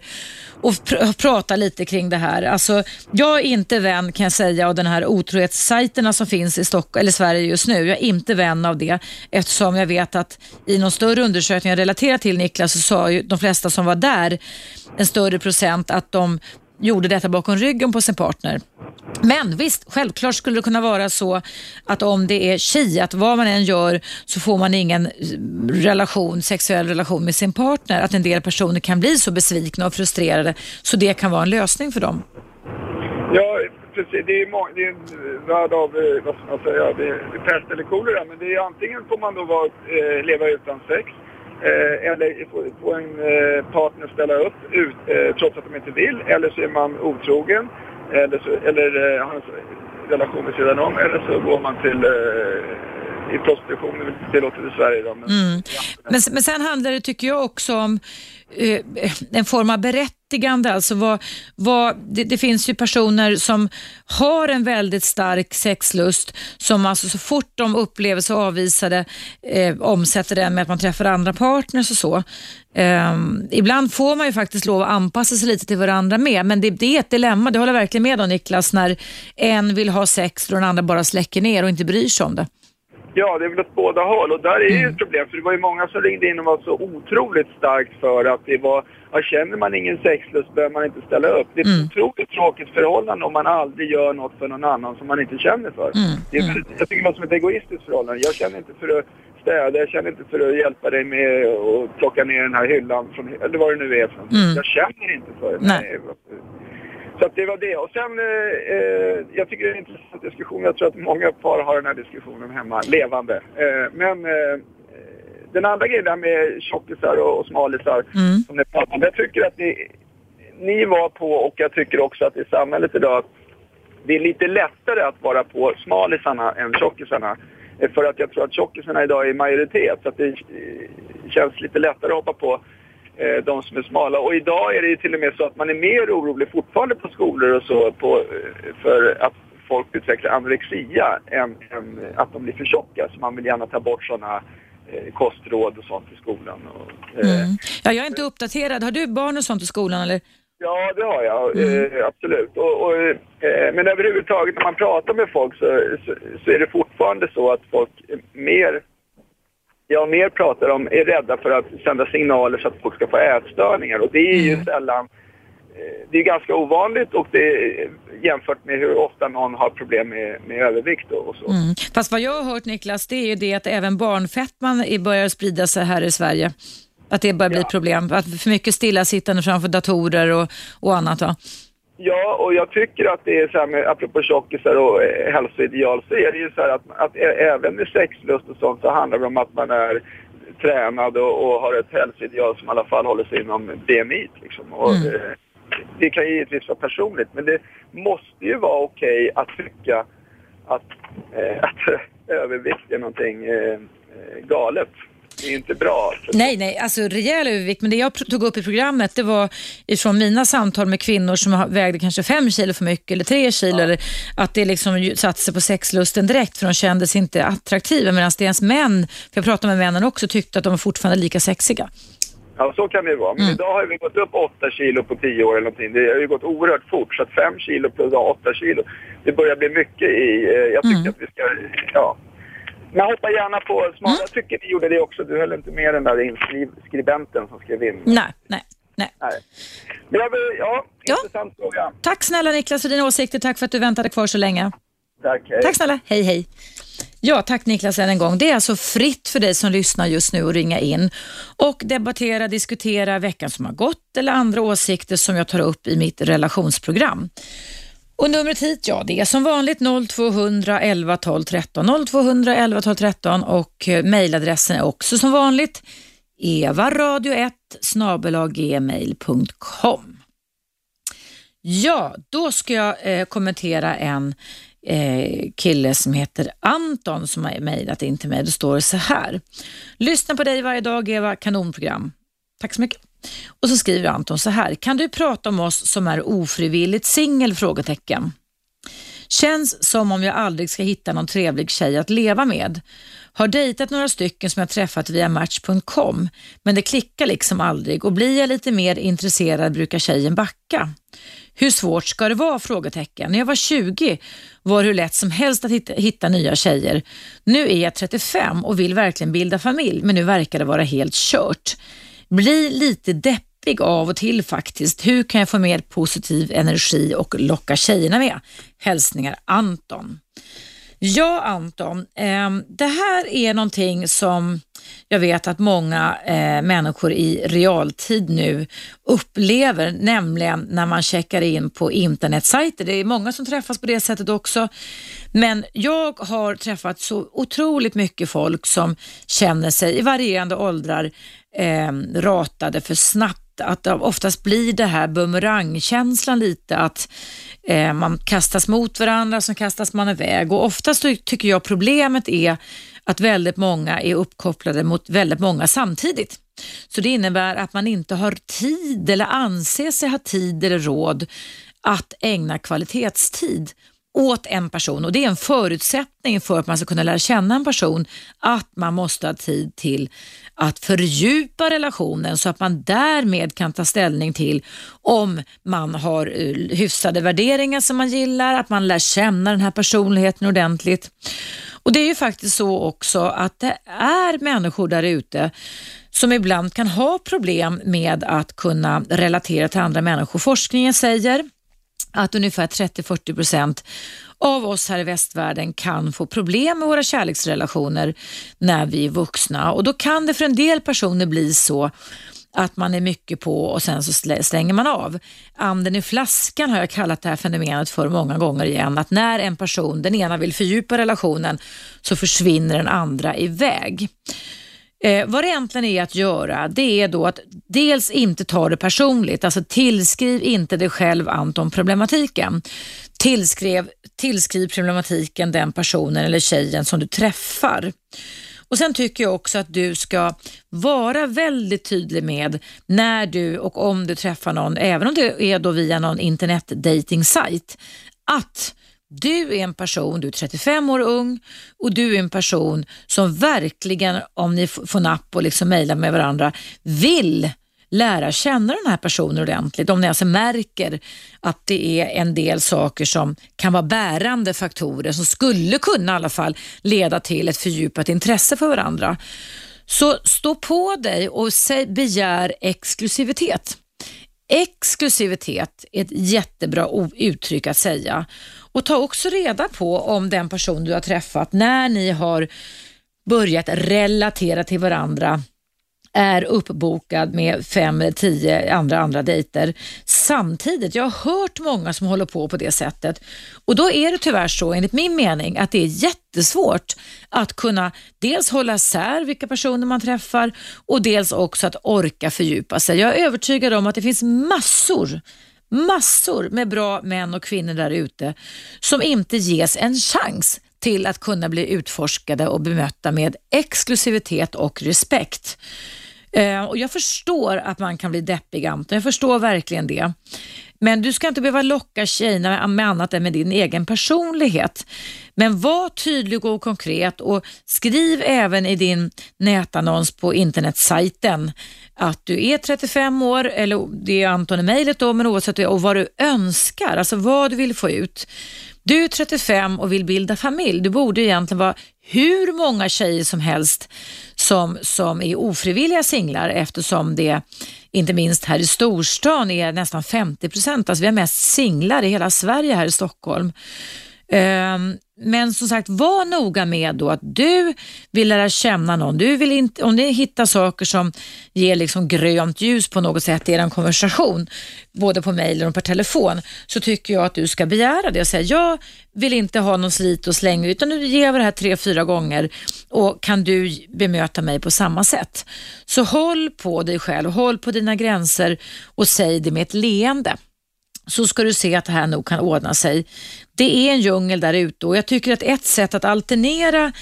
Och pr- prata lite kring det här. Alltså, jag är inte vän, kan jag säga, av den här otrohetssajterna som finns i Stock eller Sverige just nu. Jag är inte vän av det, eftersom jag vet att i någon större undersökning jag relaterar till Niklas, så sa ju de flesta som var där, en större procent, att de gjorde detta bakom ryggen på sin partner. Men visst, självklart skulle det kunna vara så att om det är tji, att vad man än gör så får man ingen eh, relation, sexuell relation med sin partner. Att en del personer kan bli så besvikna och frustrerade så det kan vara en lösning för dem. Ja, precis. Det är, må- det är en värld av, eh, vad ska man säga, det är pest eller kolera. Men det är antingen får man då vara, eh, leva utan sex Eh, eller få, en eh, partner ställa upp ut, eh, trots att de inte vill. Eller så är man otrogen eller, så, eller eh, har en relation vid sidan om. Eller så går man till, eh, i prostitution är väl inte tillåtet i Sverige då. Men, Mm. Men, men sen handlar det, tycker jag, också om Eh, en form av berättigande. Alltså vad, vad, det, det finns ju personer som har en väldigt stark sexlust som alltså så fort de upplever sig avvisade eh, omsätter den med att man träffar andra partners och så. Eh, ibland får man ju faktiskt lov att anpassa sig lite till varandra med, men det, det är ett dilemma. Det håller jag verkligen med om Niklas, när en vill ha sex och den andra bara släcker ner och inte bryr sig om det. Ja, det är väl åt båda håll. Och där är ju ett problem. För det var ju många som ringde in och var så otroligt starkt för att det var... Ja, känner man ingen sexlust behöver man inte ställa upp. Det är ett Mm. otroligt tråkigt förhållande om man aldrig gör något för någon annan som man inte känner för. Mm, Det är, väldigt- Jag tycker det var som ett egoistiskt förhållande. Jag känner inte för att städa, jag känner inte för att hjälpa dig med att plocka ner den här hyllan från... Eller vad det nu är. Mm. Jag känner inte för det. Nej. Så det var det. Och sen, eh, eh, jag tycker det är en intressant diskussion. Jag tror att många par har den här diskussionen hemma, levande. Eh, men eh, den andra grejen där med tjockisar och, och smalisar Mm. som ni pratar om. Jag tycker att ni, ni var på och jag tycker också att i samhället idag att det är lite lättare att vara på smalisarna än tjockisarna. Eh, För att jag tror att tjockisarna idag är i majoritet. Så att det eh, känns lite lättare att hoppa på eh, de som är smala. Och idag är det till och med så att man är mer orolig fortfarande på skolor och så på, eh, för att folk utvecklar anorexia än, än att de blir för tjocka. Så man vill gärna ta bort sådana eh, kostråd och sånt i skolan. Och, eh, Mm. Ja, jag är inte uppdaterad. Har du barn och sånt i skolan? Eller? Ja, det har jag. Eh, absolut. Och, och, eh, men överhuvudtaget när man pratar med folk så, så, så är det fortfarande så att folk mer, ja, mer pratar om, är rädda för att sända signaler så att folk ska få ätstörningar. Och det är ju sällan, eh, det är ganska ovanligt och det är jämfört med hur ofta någon har problem med, med övervikt och, så. Mm. Fast vad jag har hört Niklas, det är ju det att även barnfettman börjar sprida sig här i Sverige. Att det börjar bli ett problem. Att för mycket stillasittande framför datorer och, och annat. Va? Ja, och jag tycker att det är så här med, apropå tjockisar och eh, hälsoideal, så är det ju så här att, att även med sexlust och sånt så handlar det om att man är tränad och, och har ett hälsoideal som i alla fall håller sig inom BMI. Liksom. Och, Mm. eh, det kan ju givetvis vara personligt, men det måste ju vara okej att tycka att, eh, att övervikt är någonting eh, eh, galet. Det är inte bra. Nej, nej, alltså rejäl övervikt. Men det jag tog upp i programmet det var ifrån mina samtal med kvinnor som vägde kanske fem kilo för mycket eller tre kilo. Eller att det liksom satte sig på sexlusten direkt för de kändes inte attraktiva. Medan deras män, för jag pratade med männen också, tyckte att de var fortfarande lika sexiga. Ja, så kan det ju vara. Men idag har vi gått upp 8 kilo på 10 år eller någonting. Det har ju gått oerhört fort. Så att 5 kilo plus 8 kilo, det börjar bli mycket i... eh, Jag tycker att vi ska... Ja. Men hoppa gärna på smala. Jag tycker ni gjorde det också. Du höll inte med den där inskribenten som skrev in. Nej, nej, nej. Nej. Men jag vill, ja, Ja. intressant fråga. Tack snälla Niklas för dina åsikter. Tack för att du väntade kvar så länge. Tack, hej. Tack snälla. Hej, hej. Ja, tack Niklas än en gång. Det är alltså fritt för dig som lyssnar just nu att ringa in och debattera, diskutera veckan som har gått eller andra åsikter som jag tar upp i mitt relationsprogram. Och numret hit, ja det är som vanligt 0200 11 12 13. 0211 12 13 och eh, mejladressen är också som vanligt evaradio1 snabelaggmail.com. Ja, då ska jag eh, kommentera en eh, kille som heter Anton som har mejlat in till mig. Det står så här. Lyssna på dig varje dag Eva, kanonprogram. Tack så mycket. Och så skriver Anton så här. Kan du prata om oss som är ofrivilligt singel? Frågetecken. Känns som om jag aldrig ska hitta någon trevlig tjej att leva med. Har dejtat några stycken som jag träffat via Match.com men det klickar liksom aldrig och blir jag lite mer intresserad brukar tjejen backa. Hur svårt ska det vara? Frågetecken. När jag var 20 var det hur lätt som helst att hitta, hitta nya tjejer. Nu är jag 35 och vill verkligen bilda familj men nu verkar det vara helt kört. Blir lite deppig av och till faktiskt. Hur kan jag få mer positiv energi och locka tjejerna med? Hälsningar Anton. Ja Anton, ehm, det här är någonting som jag vet att många eh, människor i realtid nu upplever, nämligen när man checkar in på internetsajter. Det är många som träffas på det sättet också. Men jag har träffat så otroligt mycket folk som känner sig i varierande åldrar eh, ratade för snabbt. Att oftast blir det här bumerangkänslan lite, att eh, man kastas mot varandra, så kastas man iväg. Och oftast tycker jag problemet är att väldigt många är uppkopplade mot väldigt många samtidigt. Så det innebär att man inte har tid eller anser sig ha tid eller råd att ägna kvalitetstid åt en person och det är en förutsättning för att man ska kunna lära känna en person att man måste ha tid till att fördjupa relationen så att man därmed kan ta ställning till om man har eh, hyfsade värderingar som man gillar, att man lär känna den här personligheten ordentligt. Och Det är ju faktiskt så också att det är människor där ute som ibland kan ha problem med att kunna relatera till andra människor. Forskningen säger att ungefär 30-40 procent av oss här i västvärlden kan få problem med våra kärleksrelationer när vi är vuxna och då kan det för en del personer bli så att man är mycket på och sen så stänger man av. Anden i flaskan har jag kallat det här fenomenet för många gånger igen. Att när en person, den ena vill fördjupa relationen så försvinner den andra iväg. Eh, vad det egentligen är att göra, det är då att dels inte ta det personligt, alltså tillskriv inte dig själv Anton problematiken. Tillskriv, tillskriv problematiken den personen eller tjejen som du träffar. Och Sen tycker jag också att du ska vara väldigt tydlig med när du och om du träffar någon, även om det är då via någon internetdating-sajt, att du är en person, du är 35 år ung och du är en person som verkligen, om ni får napp och liksom mejlar med varandra, vill lära känna den här personen ordentligt. Om ni alltså märker att det är en del saker som kan vara bärande faktorer som skulle kunna i alla fall leda till ett fördjupat intresse för varandra. Så stå på dig och begär exklusivitet. Exklusivitet är ett jättebra uttryck att säga och ta också reda på om den person du har träffat, när ni har börjat relatera till varandra, är uppbokad med fem, tio andra andra dejter samtidigt. Jag har hört många som håller på på det sättet och då är det tyvärr så enligt min mening att det är jättesvårt att kunna dels hålla sär vilka personer man träffar och dels också att orka fördjupa sig. Jag är övertygad om att det finns massor massor med bra män och kvinnor där ute som inte ges en chans till att kunna bli utforskade och bemötta med exklusivitet och respekt. Eh, och Jag förstår att man kan bli deppig, Anton. Jag förstår verkligen det. Men du ska inte behöva locka tjejerna med annat än med din egen personlighet. Men var tydlig och konkret och skriv även i din nätannons på internetsajten att du är 35 år, eller det är Anton i mejlet då, men oavsett och vad du önskar, alltså vad du vill få ut. Du är 35 och vill bilda familj. Du borde egentligen vara hur många tjejer som helst som, som är ofrivilliga singlar eftersom det inte minst här i storstan är nästan 50 procent. Alltså vi har mest singlar i hela Sverige här i Stockholm. Um, men som sagt, var noga med då att du vill lära känna någon. Du vill inte, om ni hittar saker som ger liksom grönt ljus på något sätt i er konversation, både på mejl och per telefon, så tycker jag att du ska begära det och säga jag vill inte ha någon slit och släng utan nu ger vi det här tre, fyra gånger och kan du bemöta mig på samma sätt? Så håll på dig själv, håll på dina gränser och säg det med ett leende så ska du se att det här nog kan ordna sig. Det är en djungel där ute och jag tycker att ett sätt att alternera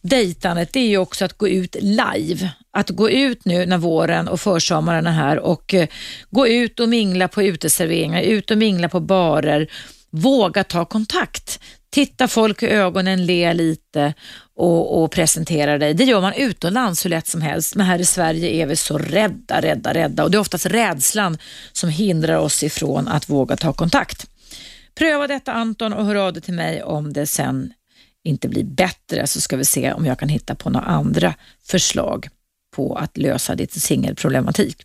dejtandet det är ju också att gå ut live. Att gå ut nu när våren och försommaren är här och eh, gå ut och mingla på uteserveringar, ut och mingla på barer. Våga ta kontakt. Titta folk i ögonen, le lite och, och presenterar dig. Det gör man utomlands hur lätt som helst, men här i Sverige är vi så rädda, rädda, rädda och det är oftast rädslan som hindrar oss ifrån att våga ta kontakt. Pröva detta Anton och hör av dig till mig om det sen inte blir bättre så ska vi se om jag kan hitta på några andra förslag på att lösa ditt singelproblematik.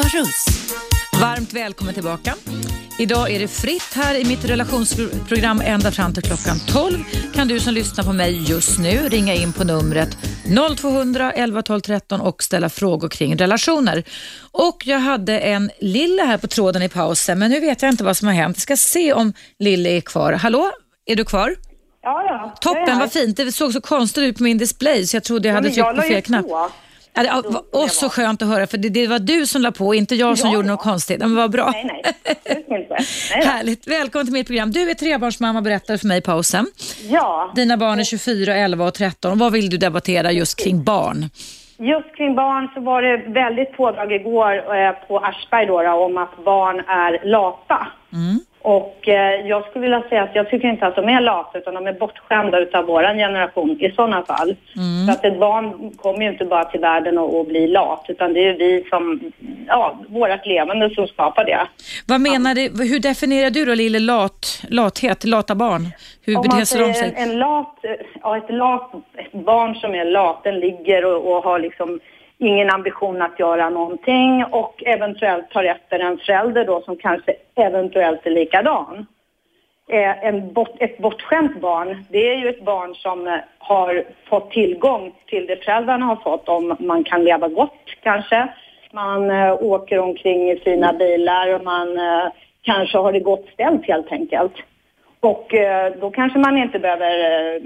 Eva Russ. Varmt välkommen tillbaka. Idag är det fritt här i mitt relationsprogram ända fram till klockan 12. Kan du som lyssnar på mig just nu ringa in på numret 0200 11 12 13 och ställa frågor kring relationer. Och Jag hade en Lille här på tråden i pausen, men nu vet jag inte vad som har hänt. Jag ska se om Lille är kvar. Hallå, är du kvar? Ja, ja. Toppen, vad fint. Det såg så konstigt ut på min display så jag trodde jag hade tryckt på fel knapp. På. Ja, det var så skönt att höra, för det, det var du som la på, inte jag som Ja, gjorde ja. något konstigt. Men vad bra. Nej, nej. Nej, nej. Härligt. Välkommen till mitt program. Du är trebarnsmamma, berättade för mig i pausen. Ja, Dina barn är 24, 11 och 13. Vad vill du debattera just kring barn? just kring barn så var det väldigt pådrag igår eh, på Aschberg då, då, om att barn är lata. Och eh, jag skulle vilja säga att jag tycker inte att de är lata utan de är bortskämda utav våran generation i sådana fall. Så att ett barn kommer ju inte bara till världen och, och blir lat utan det är ju vi som, ja, vårat levande som skapar det. Vad menar du, hur definierar du då lille lat, lathet, lata barn? Hur Om man sig de säger sig? en, en lat, ja ett lat, ett barn som är lat, den ligger och, och har liksom ingen ambition att göra någonting och eventuellt tar efter en förälder då som kanske eventuellt är likadan. Eh, en bort, ett bortskämt barn, det är ju ett barn som eh, har fått tillgång till det föräldrarna har fått om man kan leva gott kanske. Man eh, åker omkring i fina bilar och man eh, kanske har det gott ställt helt enkelt. Och eh, då kanske man inte behöver eh,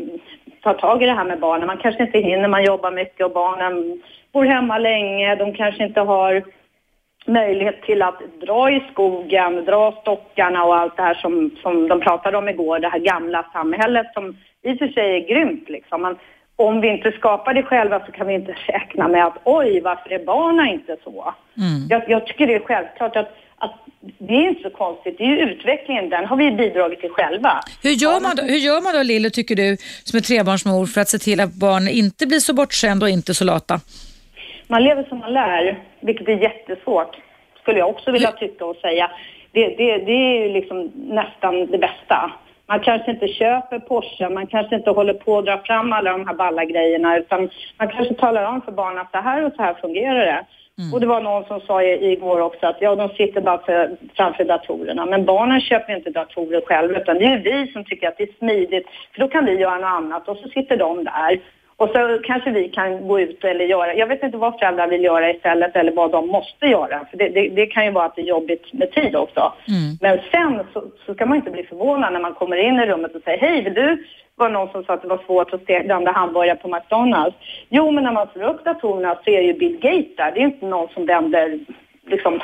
ta tag i det här med barnen. Man kanske inte hinner, man jobbar mycket och barnen bor hemma länge. De kanske inte har möjlighet till att dra i skogen, dra stockarna och allt det här som, som de pratade om igår, det här gamla samhället som i och för sig är grymt liksom. Men om vi inte skapar det själva så kan vi inte räkna med att oj, varför är barnen inte så? Jag, jag tycker det är självklart att, att det är inte så konstigt. Det är ju utvecklingen, den har vi bidragit till själva. Hur gör, man då, hur gör man då Lillo, tycker du, som är trebarnsmor för att se till att barn inte blir så bortskämda och inte så lata? Man lever som man lär, vilket är jättesvårt, skulle jag också vilja tycka och säga. Det, det, det är ju liksom nästan det bästa. Man kanske inte köper Porsche, man kanske inte håller på att dra fram alla de här balla grejerna, utan man kanske talar om för barnen att så här och så här fungerar det. Och det var någon som sa i- igår också att ja, de sitter bara för, framför datorerna. Men barnen köper inte datorer själva, utan det är vi som tycker att det är smidigt, för då kan vi göra något annat och så sitter de där. Och så kanske vi kan gå ut eller göra, jag vet inte vad föräldrar vill göra istället eller vad de måste göra. För det, det, det kan ju vara att det är jobbigt med tid också. Men sen så, så ska man inte bli förvånad när man kommer in i rummet och säger hej, vill du? var någon som sa att det var svårt att blanda hamburgare på McDonalds. Jo, men när man slår upp datorerna så är ju Bill Gates där. Det är inte någon som vänder liksom,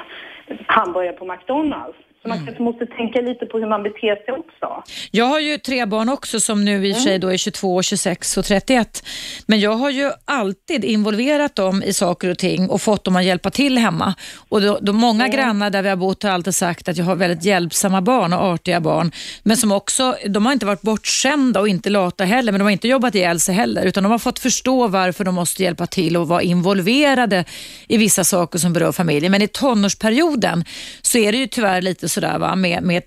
hamburgare på McDonalds. Så man kanske måste tänka lite på hur man beter sig också. Jag har ju tre barn också som nu i och för sig då är 22, 26 och 31. Men jag har ju alltid involverat dem i saker och ting och fått dem att hjälpa till hemma. Och då, då många grannar där vi har bott har alltid sagt att jag har väldigt hjälpsamma barn och artiga barn. Men som också, de har inte varit bortskämda och inte lata heller, men de har inte jobbat ihjäl sig heller. Utan de har fått förstå varför de måste hjälpa till och vara involverade i vissa saker som berör familjen. Men i tonårsperioden så är det ju tyvärr lite sådär, va, med, med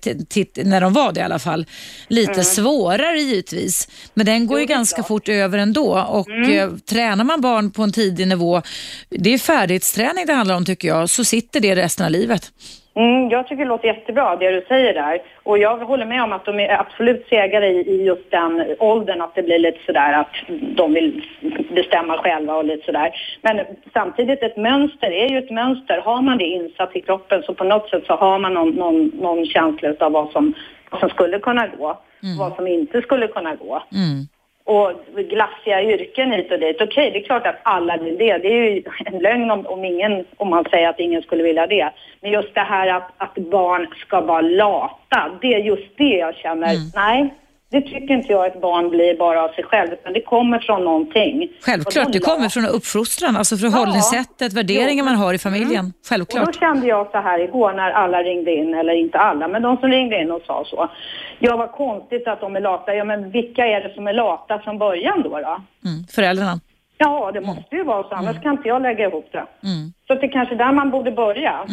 när de var det i alla fall, lite svårare givetvis. Men den går ju ganska fort över ändå. Och eh, tränar man barn på en tidig nivå, det är färdighetsträning det handlar om tycker jag, så sitter det resten av livet. Mm, jag tycker det låter jättebra det du säger där. Och jag håller med om att de är absolut segare i, i just den åldern att det blir lite sådär att de vill bestämma själva och lite sådär. Men samtidigt ett mönster är ju ett mönster. Har man det insatt i kroppen så på något sätt så har man någon, någon, någon känsla av vad som, vad som skulle kunna gå. Vad som inte skulle kunna gå. Mm. Och glassiga yrken hit och dit. Okej, det är klart att alla vill det. Det är ju en lögn om, om, ingen, om man säger att ingen skulle vilja det. Men just det här att, att barn ska vara lata, det är just det jag känner, nej, det tycker inte jag ett barn blir bara av sig själv, utan det kommer från någonting. Självklart, Och det kommer från uppfostran, alltså förhållningssättet, värderingar man har i familjen. Och Självklart. då kände jag så här igår när alla ringde in, eller inte alla, men de som ringde in och sa så. Ja, vad konstigt att de är lata. Ja, men vilka är det som är lata från början då? då? Mm. Föräldrarna. Ja, det måste ju vara så, annars kan inte jag lägga ihop det. Mm. Så det är kanske där man borde börja.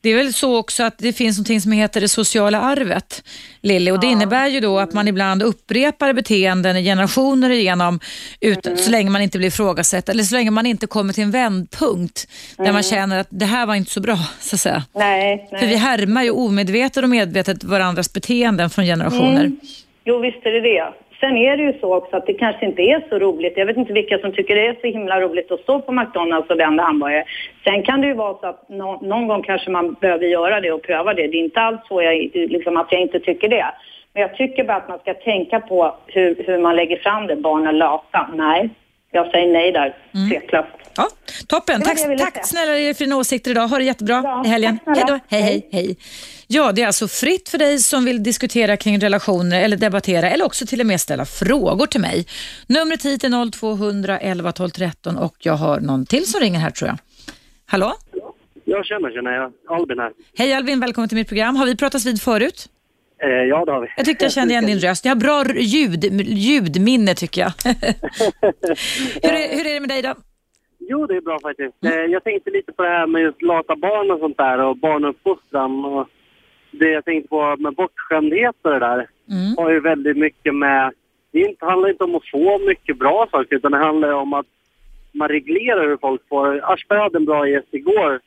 Det är väl så också att det finns något som heter det sociala arvet, Lilly. Och det innebär ju då att man ibland upprepar beteenden i generationer igenom utan, så länge man inte blir ifrågasatt eller så länge man inte kommer till en vändpunkt där man känner att det här var inte så bra, så att säga. Nej, nej. För vi härmar ju omedvetet och medvetet varandras beteenden från generationer. Mm. Jo, visst är det det. Sen är det ju så också att det kanske inte är så roligt. Jag vet inte vilka som tycker det är så himla roligt att stå på McDonalds och vända hamburgare. Sen kan det ju vara så att nå- någon gång kanske man behöver göra det och pröva det. Det är inte alls så jag, liksom, att jag inte tycker det. Men jag tycker bara att man ska tänka på hur, hur man lägger fram det. Barn är lata. Nej, jag säger nej där, tveklöst. Ja, toppen. Tack, tack säga. snälla för dina åsikter idag. Ha det jättebra Ja, i helgen. Hej då. Hej, hej, hej. Ja, det är alltså fritt för dig som vill diskutera kring relationer eller debattera eller också till och med ställa frågor till mig. Numret hit är 0200 11 12 13 och jag har någon till som ringer här tror jag. Hallå? Jag känner, känner jag. Albin här. Hej Albin, välkommen till mitt program. Har vi pratats vid förut? Eh, ja, det har vi. Jag tyckte jag kände igen din röst. Jag har bra ljud, ljudminne tycker jag. hur, är, hur är det med dig då? Jo, det är bra faktiskt. Eh, jag tänkte lite på det här med just lata barn och sånt där och barnuppfostran. Och det jag tänkte på med bortskämdhet och det där Mm. har ju väldigt mycket med... Det inte, handlar inte om att få mycket bra saker utan det handlar om att man reglerar hur folk får. Aschberg hade en bra gäst igår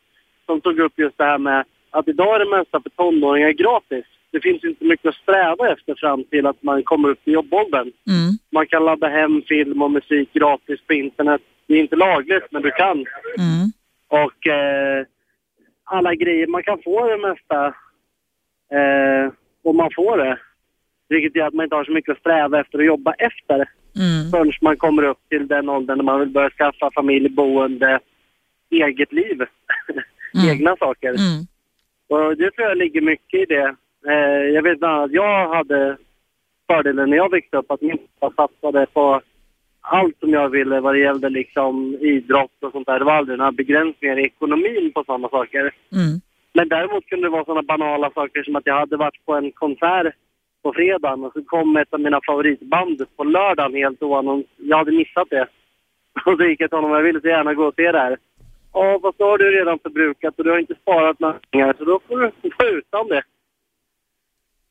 som tog upp just det här med att idag är det mesta för tonåringar gratis. Det finns inte mycket att sträva efter fram till att man kommer upp i jobbåldern. Mm. Man kan ladda hem film och musik gratis på internet. Det är inte lagligt, men du kan. Mm. Och eh, alla grejer, man kan få det mesta. Eh, och man får det. Vilket gör att man inte har så mycket att sträva efter och jobba efter. Mm. Förrän man kommer upp till den åldern när man vill börja skaffa familj, boende, eget liv. Mm. Egna saker. Mm. Och det tror jag ligger mycket i det. Eh, jag vet bland annat att jag hade fördelen när jag växte upp att min pappa satsade på allt som jag ville vad det gällde liksom idrott och sånt där. Det var aldrig några begränsningar i ekonomin på sådana saker. Mm. Men däremot kunde det vara sådana banala saker som att jag hade varit på en konsert på fredagen och så kom ett av mina favoritband på lördagen helt oannonserat. Jag hade missat det. Och så gick jag till honom och jag ville så gärna gå och se det här. Ja, fast då har du redan förbrukat och du har inte sparat några pengar så då får du vara utan det.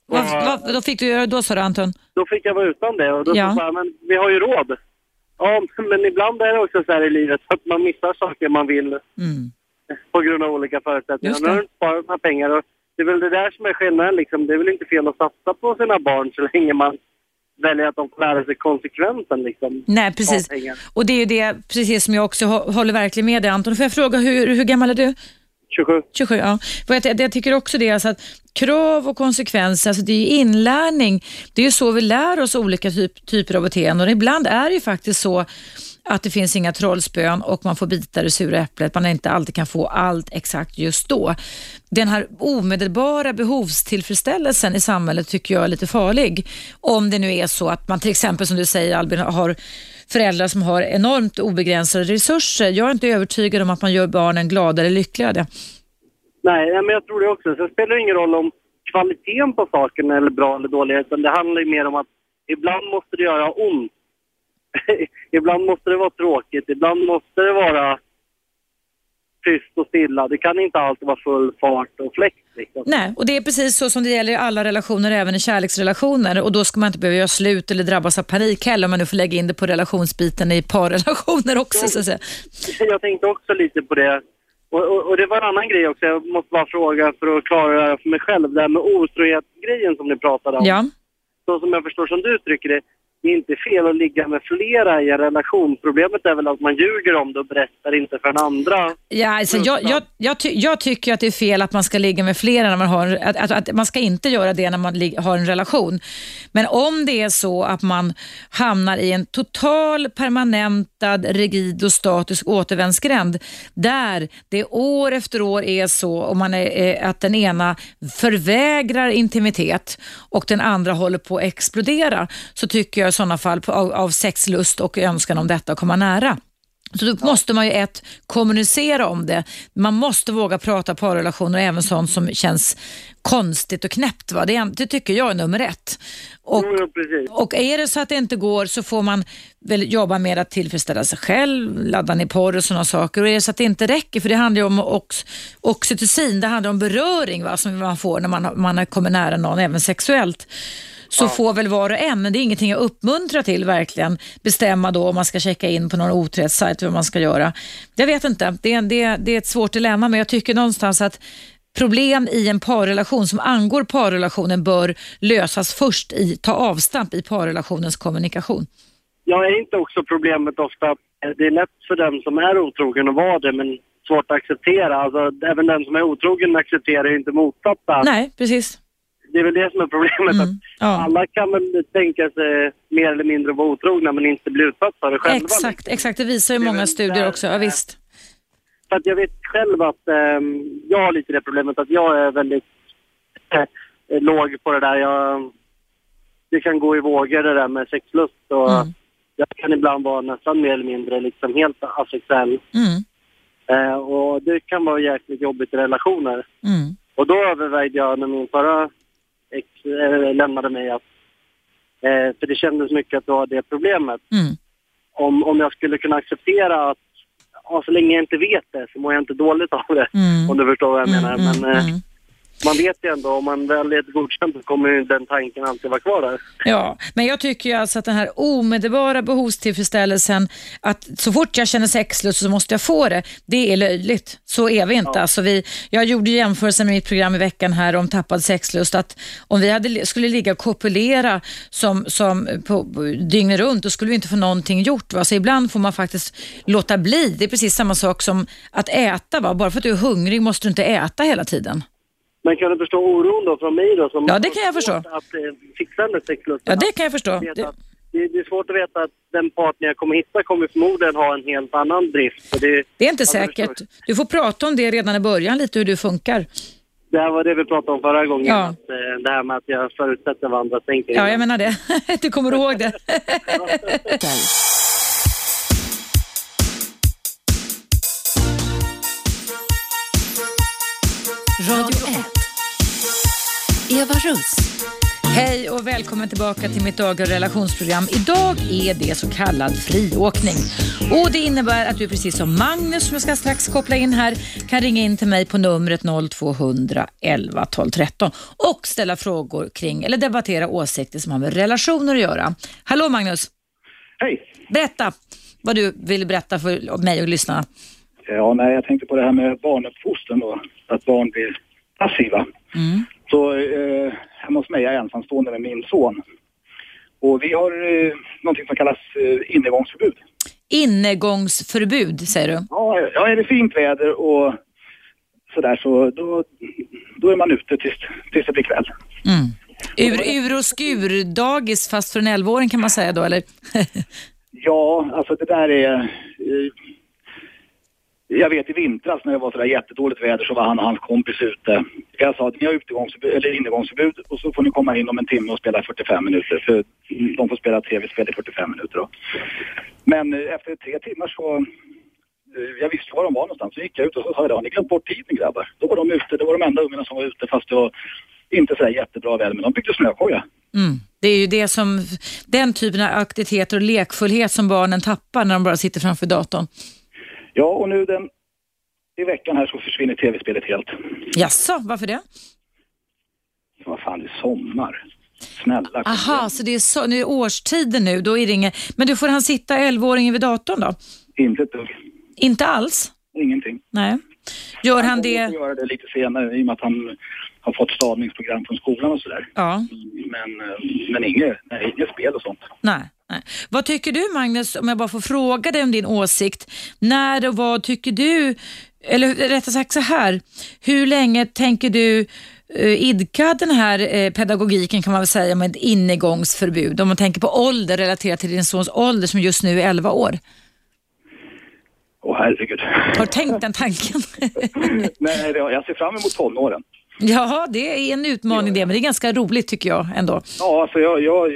Vad, vad, då fick du göra då sa du Anton? Då fick jag vara utan det och då Ja. sa jag, men vi har ju råd. Ja, men ibland är det också så här i livet att man missar saker man vill Mm. På grund av olika förutsättningar. Nu har inte sparat några pengar och det är väl det där som är skillnaden liksom. Det är väl inte fel att satsa på sina barn så länge man väljer att de får lära sig konsekvensen liksom. Nej, precis. Och det är ju det, precis som jag också hå- håller verkligen med dig Anton. Får jag fråga, hur, hur gammal är du? 27. 27, ja. Jag, jag tycker också det, alltså att krav och konsekvenser, alltså det är ju inlärning. Det är ju så vi lär oss olika typ, typer av beteenden och ibland är det ju faktiskt så att det finns inga trollspön och man får bita det sura äpplet. Man inte alltid kan få allt exakt just då. Den här omedelbara behovstillfredsställelsen i samhället tycker jag är lite farlig. Om det nu är så att man till exempel som du säger Albin har föräldrar som har enormt obegränsade resurser. Jag är inte övertygad om att man gör barnen gladare eller lyckligare. Nej, men jag tror det också. Sen spelar det ingen roll om kvaliteten på saken är bra eller dålig, utan det handlar ju mer om att ibland måste det göra ont. ibland måste det vara tråkigt, ibland måste det vara tyst och stilla. Det kan inte alltid vara full fart och fläkt. Liksom. Nej, och det är precis så som det gäller i alla relationer, även i kärleksrelationer. Och då ska man inte behöva göra slut eller drabbas av panik heller, om man nu får lägga in det på relationsbiten i parrelationer också. Så att säga. Jag tänkte också lite på det. Och, och, och det var en annan grej också, jag måste bara fråga för att klara det här för mig själv. Det här med otrohetsgrejen som ni pratade om. Ja. så som jag förstår som du uttrycker det, det är inte fel att ligga med flera i en relation. Problemet är väl att man ljuger om det och berättar inte för den andra. Ja, alltså, jag, jag, jag, ty, jag tycker att det är fel att man ska ligga med flera när man har, att, att, att man ska inte göra det när man har en relation. Men om det är så att man hamnar i en total permanentad, rigid och statisk återvändsgränd där det år efter år är så och man är, att den ena förvägrar intimitet och den andra håller på att explodera så tycker jag i sådana fall av, av sexlust och önskan om detta att komma nära. Så då måste man ju ett, kommunicera om det. Man måste våga prata parrelationer och även sånt som känns konstigt och knäppt. Va? Det, det tycker jag är nummer ett. Och, Jo, och är det så att det inte går så får man väl jobba med att tillfredsställa sig själv, ladda ner porr och sådana saker. Och är det så att det inte räcker, för det handlar ju om ox, oxytocin, det handlar om beröring va, som man får när man, man kommer nära någon, även sexuellt så får väl var och en, men det är ingenting jag uppmuntrar till verkligen, bestämma då om man ska checka in på någon otrohetssajt, vad man ska göra. Jag vet inte, det är, det, det är ett svårt dilemma, men jag tycker någonstans att problem i en parrelation som angår parrelationen bör lösas först, i, ta avstamp i parrelationens kommunikation. Jag är inte också problemet ofta att det är lätt för den som är otrogen att vara det, men svårt att acceptera. Alltså, även den som är otrogen accepterar ju inte motsatta. Nej, precis. Det är väl det som är problemet. Mm, Att ja. Alla kan väl tänka sig mer eller mindre vara otrogna men inte bli utsatt för det själva. Exakt, exakt. Det visar ju Det många studier också. Ja, visst. För att jag vet själv att ehm, jag har lite det problemet att jag är väldigt eh, låg på det där. Jag, det kan gå i vågor det där med sexlust och Mm. jag kan ibland vara nästan mer eller mindre liksom helt asexuell. Mm, Eh, och det kan vara jäkligt jobbigt i relationer. mm, Och då övervägde jag när min förra ex eh, lämnade mig att, eh, för det kändes mycket att det var det problemet. mm. Om, om jag skulle kunna acceptera att, ja, så länge jag inte vet det så mår jag inte dåligt av det. Mm. Om du förstår vad jag menar. Mm, Men eh, mm. Man vet ju ändå, om man väl är ett godkänt så kommer ju den tanken alltid vara kvar där. Ja, men jag tycker ju alltså att den här omedelbara behovstillfredsställelsen, att så fort jag känner sexlust så måste jag få det, det är löjligt. Så är vi inte. Alltså vi, jag gjorde jämförelsen med mitt program i veckan här om tappad sexlust, att om vi hade, skulle ligga och kopulera som, som på, dygnet runt, då skulle vi inte få någonting gjort. Va? Så ibland får man faktiskt låta bli. Det är precis samma sak som att äta. Va? Bara för att du är hungrig måste du inte äta hela tiden. Men kan du förstå oron då från mig då? Som Ja, det kan jag förstå. Att eh, fixa den där sexlusten. Ja, det kan jag förstå. Det, att Det, det är svårt att veta att den partner jag kommer hitta kommer förmodligen ha en helt annan drift. Så det, det är inte säkert. förstår Du får prata om det redan i början, lite hur du funkar. det här var det vi pratade om förra gången. Ja. Att, eh, det här med att jag förutsätter vad andra tänker. Ja, jag menar det. Du kommer ihåg det. Radio 1. Eva Russ. Hej och välkommen tillbaka till mitt dagliga relationsprogram. Idag är det så kallad friåkning. Och Det innebär att du precis som Magnus, som jag ska strax koppla in här, kan ringa in till mig på numret 0200 11 12 13 och ställa frågor kring eller debattera åsikter som har med relationer att göra. Hallå Magnus! Hej! Berätta vad du vill berätta för mig och lyssnarna. Ja, nej, jag tänkte på det här med barnuppfostran då. Att barn blir passiva. Mm. Så eh, hemma hos mig är jag ensamstående med min son. Och vi har eh, någonting som kallas eh, innegångsförbud. Innegångsförbud säger du? Ja, ja, är det fint väder och sådär så då, då är man ute tills, tills det blir kväll. Mm. Ur, ur och skur-dagis fast för en 11-åring kan man säga då eller? Ja, alltså det där är... Eh, jag vet i vintras när det var sådär jättedåligt väder så var han och hans kompis ute. Jag sa att ni har utegångsförbud, eller innegångsförbud och så får ni komma in om en timme och spela 45 minuter. För de får spela tv-spel i 45 minuter då. Men eh, efter tre timmar så... Eh, jag visste var de var någonstans. Så gick jag ut och så sa jag, har ni glömt bort tiden grabbar? Då var de ute, det var de enda ungarna som var ute fast det var inte sådär jättebra väder. Men de byggde snökoja. Mm. Det är ju det som, den typen av aktiviteter och lekfullhet som barnen tappar när de bara sitter framför datorn. Ja, och nu den... I veckan här så försvinner tv-spelet helt. Jaså, varför det? Vad fan, det är sommar. Snälla. Aha, igen. så det är, så, nu är årstiden nu, då är det inget... Men du, får han sitta 11-åringen vid datorn då? Inte ett dugg. Inte alls? Ingenting. Nej. Gör han kommer det... att göra det lite senare i och med att han har fått stavningsprogram från skolan och sådär. Ja, Men, eh, men inget, nej, inget spel och sånt. nej, nej. Vad tycker du Magnus, om jag bara får fråga dig om din åsikt. När och vad tycker du, eller rättare sagt så här, hur länge tänker du eh, idka den här eh, pedagogiken kan man väl säga med ett innegångsförbud? Om man tänker på ålder relaterat till din sons ålder som just nu är 11 år. Åh herregud. Har du tänkt den tanken? nej, jag ser fram emot tonåren. ja, det är en utmaning det, men det är ganska roligt tycker jag ändå. Ja, alltså jag, jag,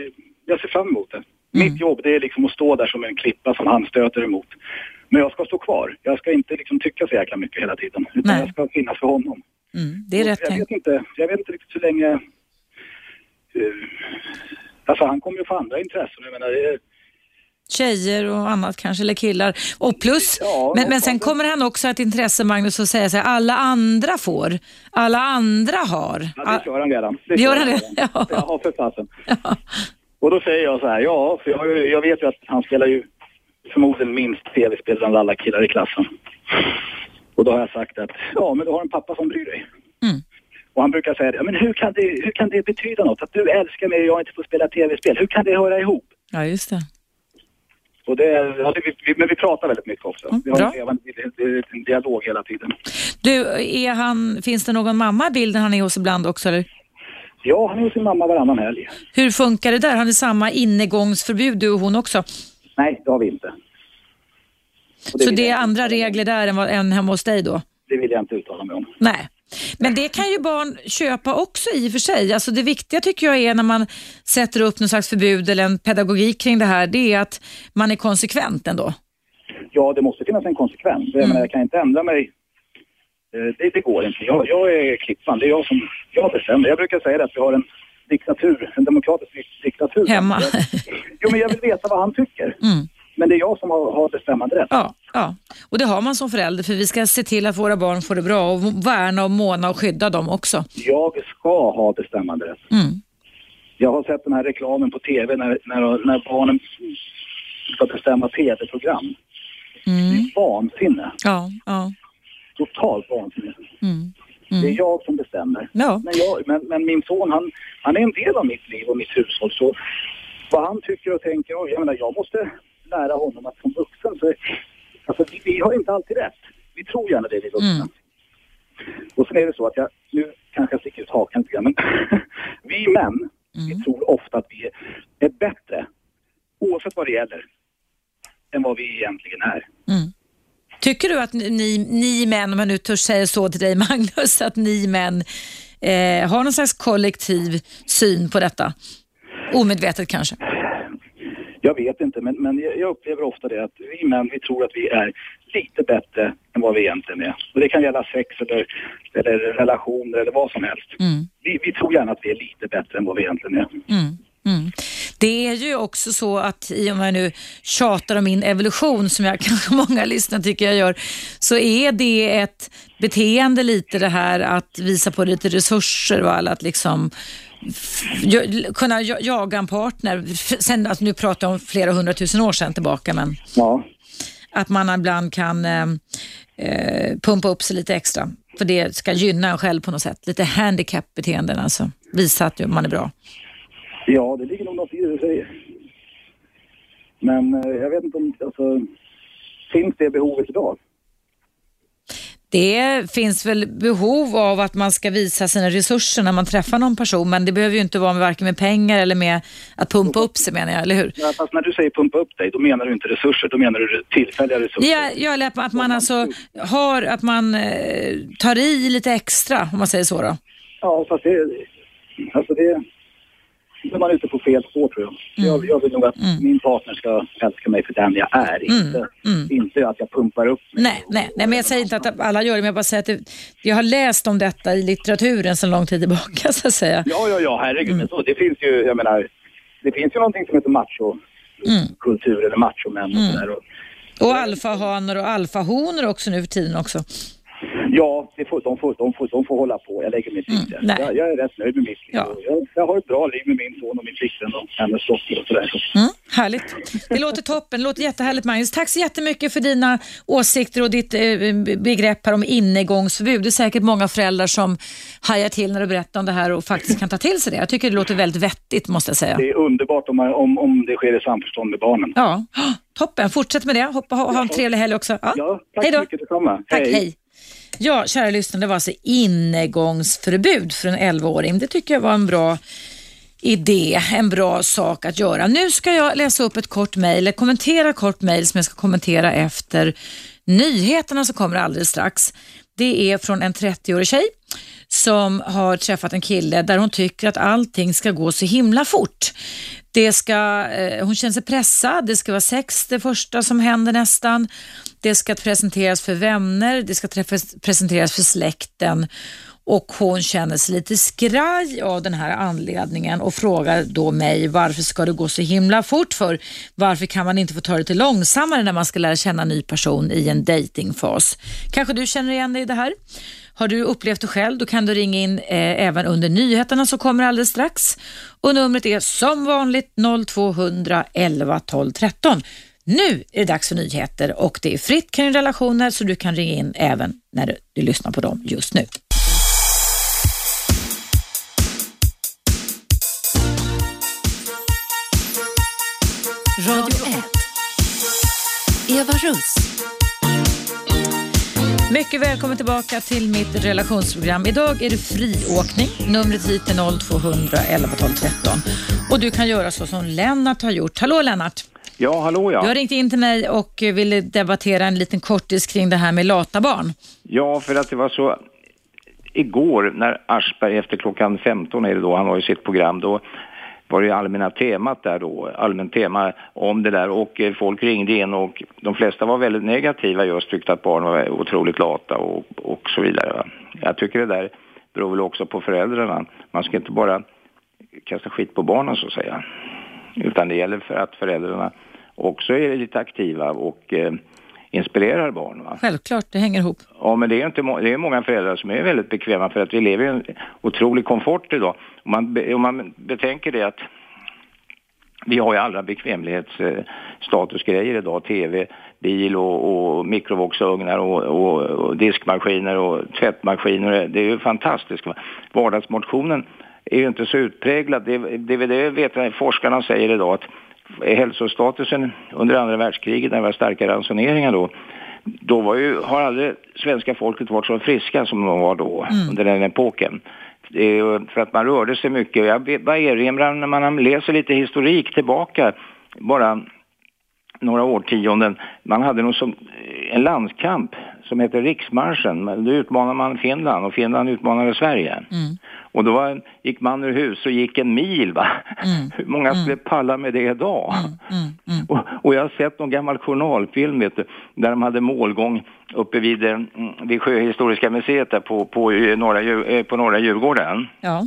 jag ser fram emot det. Mm. Mitt jobb det är liksom att stå där som en klippa som han stöter emot. Men jag ska stå kvar. Jag ska inte liksom tycka så jäkla mycket hela tiden. Utan Nej. jag ska finnas för honom. Mm, det är rätt jag vet, inte, jag vet inte riktigt hur länge... Uh, alltså han kommer ju få andra intressen. Jag menar, det är, Tjejer och annat kanske, eller killar. Och plus, Ja, men, men sen kommer han också att intresse, Magnus, att säga så här, alla andra får, alla andra har. Ja, det gör han redan. Det gör han redan? Ja. Ja, för fasen. Och då säger jag så här, ja, för jag, jag vet ju att han spelar ju förmodligen minst tv-spel bland alla killar i klassen. Och då har jag sagt att, ja, men du har en pappa som bryr dig. Mm. Och han brukar säga, ja, men hur kan, det, hur kan det betyda något? Att du älskar mig och jag inte får spela tv-spel. Hur kan det höra ihop? ja, just det. Och det, ja, det, vi, men vi pratar väldigt mycket också. Mm, vi har en levande dialog hela tiden. Du, är han, finns det någon mamma i bilden han är hos ibland också? Eller? Ja, han är hos sin mamma varannan helg. Hur funkar det där? Har ni samma innegångsförbud du och hon också? Nej, det har vi inte. Och Så det är jag- andra regler där än, än hemma hos dig då? Det vill jag inte uttala mig om. Nej. Men det kan ju barn köpa också i och för sig. Alltså det viktiga tycker jag är när man sätter upp någon slags förbud eller en pedagogik kring det här, det är att man är konsekvent ändå. Ja, det måste finnas en konsekvens. Jag, menar, jag kan inte ändra mig. Eh, Det, det går inte. Jag, jag är klippan. Det är jag som jag bestämmer. Jag brukar säga det att vi har en diktatur, en demokratisk dik- diktatur. Hemma. Jo, men jag vill veta vad han tycker. Mm. Men det är jag som har, har bestämmande rätt. Ja, ja, och det har man som förälder för vi ska se till att våra barn får det bra och värna och måna och skydda dem också. Jag ska ha bestämmande rätt. Mm. Jag har sett den här reklamen på tv när, när, när barnen ska bestämma tv-program. Mm. Vansinne. Ja, ja. Totalt vansinne. Mm. Det är Mm. jag som bestämmer. Ja. Men, jag, men, men min son, han, han är en del av mitt liv och mitt hushåll. Så vad han tycker och tänker, och jag menar, jag måste lära honom att som vuxen så... Alltså, vi, vi har inte alltid rätt. Vi tror gärna det, vi vuxna. Mm. Och sen är det så att jag, nu kanske jag sticker ut hakan lite grann, men vi män, Mm. vi tror ofta att vi är bättre, oavsett vad det gäller, än vad vi egentligen är. Mm. Tycker du att ni, ni män, om jag nu törs säga så till dig Magnus, att ni män eh, har någon slags kollektiv syn på detta? Omedvetet kanske? Jag vet inte, men, men jag upplever ofta det att vi män, vi tror att vi är lite bättre än vad vi egentligen är. Och det kan gälla sex eller, eller relationer eller vad som helst. Mm. Vi, vi tror gärna att vi är lite bättre än vad vi egentligen är. Mm. Mm. Det är ju också så att i och med jag nu tjatar om min evolution som jag kanske många lyssnare tycker jag gör, så är det ett beteende lite det här att visa på lite resurser och att liksom kunna ja- jaga en partner. Sen, alltså nu pratar jag om flera hundratusen år sedan tillbaka, men Ja, att man ibland kan eh, eh, pumpa upp sig lite extra. För det ska gynna en själv på något sätt. Lite handicap-beteenden alltså. Visa att man är bra. Ja det ligger nog något i det du säger. Men eh, jag vet inte om, alltså, finns det behovet idag? Det finns väl behov av att man ska visa sina resurser när man träffar någon person, men det behöver ju inte vara med varken med pengar eller med att pumpa upp sig menar jag, eller hur? Ja, fast när du säger pumpa upp dig, då menar du inte resurser, då menar du tillfälliga resurser. Ja, lär att man alltså har, att man eh, tar i lite extra, om man säger så då. Ja, fast det... Alltså det... Då är man ute på fel spår tror jag. Jag, jag vill nog att min partner ska älska mig för den jag är. Inte, inte att jag pumpar upp mig. Nej, nej, nej, men jag säger inte att alla gör det, men jag bara säger att det, jag har läst om detta i litteraturen sedan lång tid tillbaka så att säga. Ja, ja, ja, herregud. Men så, det finns ju, jag menar, det finns ju någonting som heter macho-kultur eller machomän och sådär. Och, Och alfahanor och alfahonor också nu för tiden också. Ja, det får, de, får, de, får, de får hålla på. Jag lägger liv där. nej. Jag, jag är rätt nöjd med mitt liv. Ja. Jag, jag har ett bra liv med min son och min flickvän och hennes dotter och sådär. Så. Mm, härligt. Det låter toppen. Det låter jättehärligt Magnus. Tack så jättemycket för dina åsikter och ditt eh, begrepp här om innegångsförbud. Det är säkert många föräldrar som hajar till när du berättar om det här och faktiskt kan ta till sig det. Jag tycker det låter väldigt vettigt måste jag säga. Det är underbart om, man- om, om det sker i samförstånd med barnen. Ja, toppen. Fortsätt med det. Hoppa, ha, ha en trevlig helg också. Ja. Ja, tack hej så mycket detsamma. Tack, hej. Ja, kära lyssnare, det var alltså innegångsförbud för en 11-åring. Det tycker jag var en bra idé, en bra sak att göra. Nu ska jag läsa upp ett kort mejl, eller kommentera ett kort mejl som jag ska kommentera efter nyheterna som kommer alldeles strax. Det är från en 30-årig tjej som har träffat en kille där hon tycker att allting ska gå så himla fort. Det ska, eh, hon känner sig pressad, det ska vara sex det första som händer nästan. Det ska presenteras för vänner, det ska träffas, presenteras för släkten och hon känner sig lite skraj av den här anledningen och frågar då mig varför ska det gå så himla fort för? Varför kan man inte få ta det lite långsammare när man ska lära känna en ny person i en datingfas? Kanske du känner igen dig i det här? Har du upplevt det själv, då kan du ringa in eh, även under nyheterna som kommer alldeles strax. Och numret är som vanligt 0200 11 12 13. Nu är det dags för nyheter och det är fritt kring relationer så du kan ringa in även när du, du lyssnar på dem just nu. Radio 1. Eva Russ. Mycket välkommen tillbaka till mitt relationsprogram. Idag är det friåkning. Numret hit är 0200 11 12 13. Och du kan göra så som Lennart har gjort. Hallå Lennart! Ja, hallå ja. Du har ringt in till mig och ville debattera en liten kortis kring det här med lata barn. Ja, för att det var så igår när Aschberg efter klockan 15 är det då, han har ju sitt program då, var det allmänna temat där då, allmänt tema om det där och eh, folk ringde in och de flesta var väldigt negativa just, tyckte att barn var otroligt lata och, och så vidare. Va? Jag tycker det där beror väl också på föräldrarna. Man ska inte bara kasta skit på barnen så att säga. Utan det gäller för att föräldrarna också är lite aktiva och eh, inspirerar barn. Va? Självklart, det hänger ihop. Ja, men det är, inte, det är många föräldrar som är väldigt bekväma för att vi lever i en otrolig komfort idag. Om man, om man betänker det att vi har ju alla bekvämlighetsstatusgrejer idag, tv, bil och, och mikrovågsugnar och, och, och diskmaskiner och tvättmaskiner. Det är ju fantastiskt. Va? Vardagsmotionen är ju inte så utpräglad. Det, det, det vet jag, forskarna säger idag att hälsostatusen under andra världskriget när det var starka ransoneringar då då var ju, har aldrig svenska folket varit så friska som de var då, under den epoken. För att man rörde sig mycket. Jag bara erinrar när man läser lite historik tillbaka, bara några årtionden. Man hade nog som en landskamp som heter Riksmarschen. Då utmanade man Finland och Finland utmanade Sverige. Och då var, gick man ur hus och gick en mil. Va? Hur många skulle palla med det idag? Och, och jag har sett någon gammal journalfilm vet du, där de hade målgång uppe vid, eh, vid Sjöhistoriska museet där på, på, eh, norra, eh, på norra Djurgården Ja.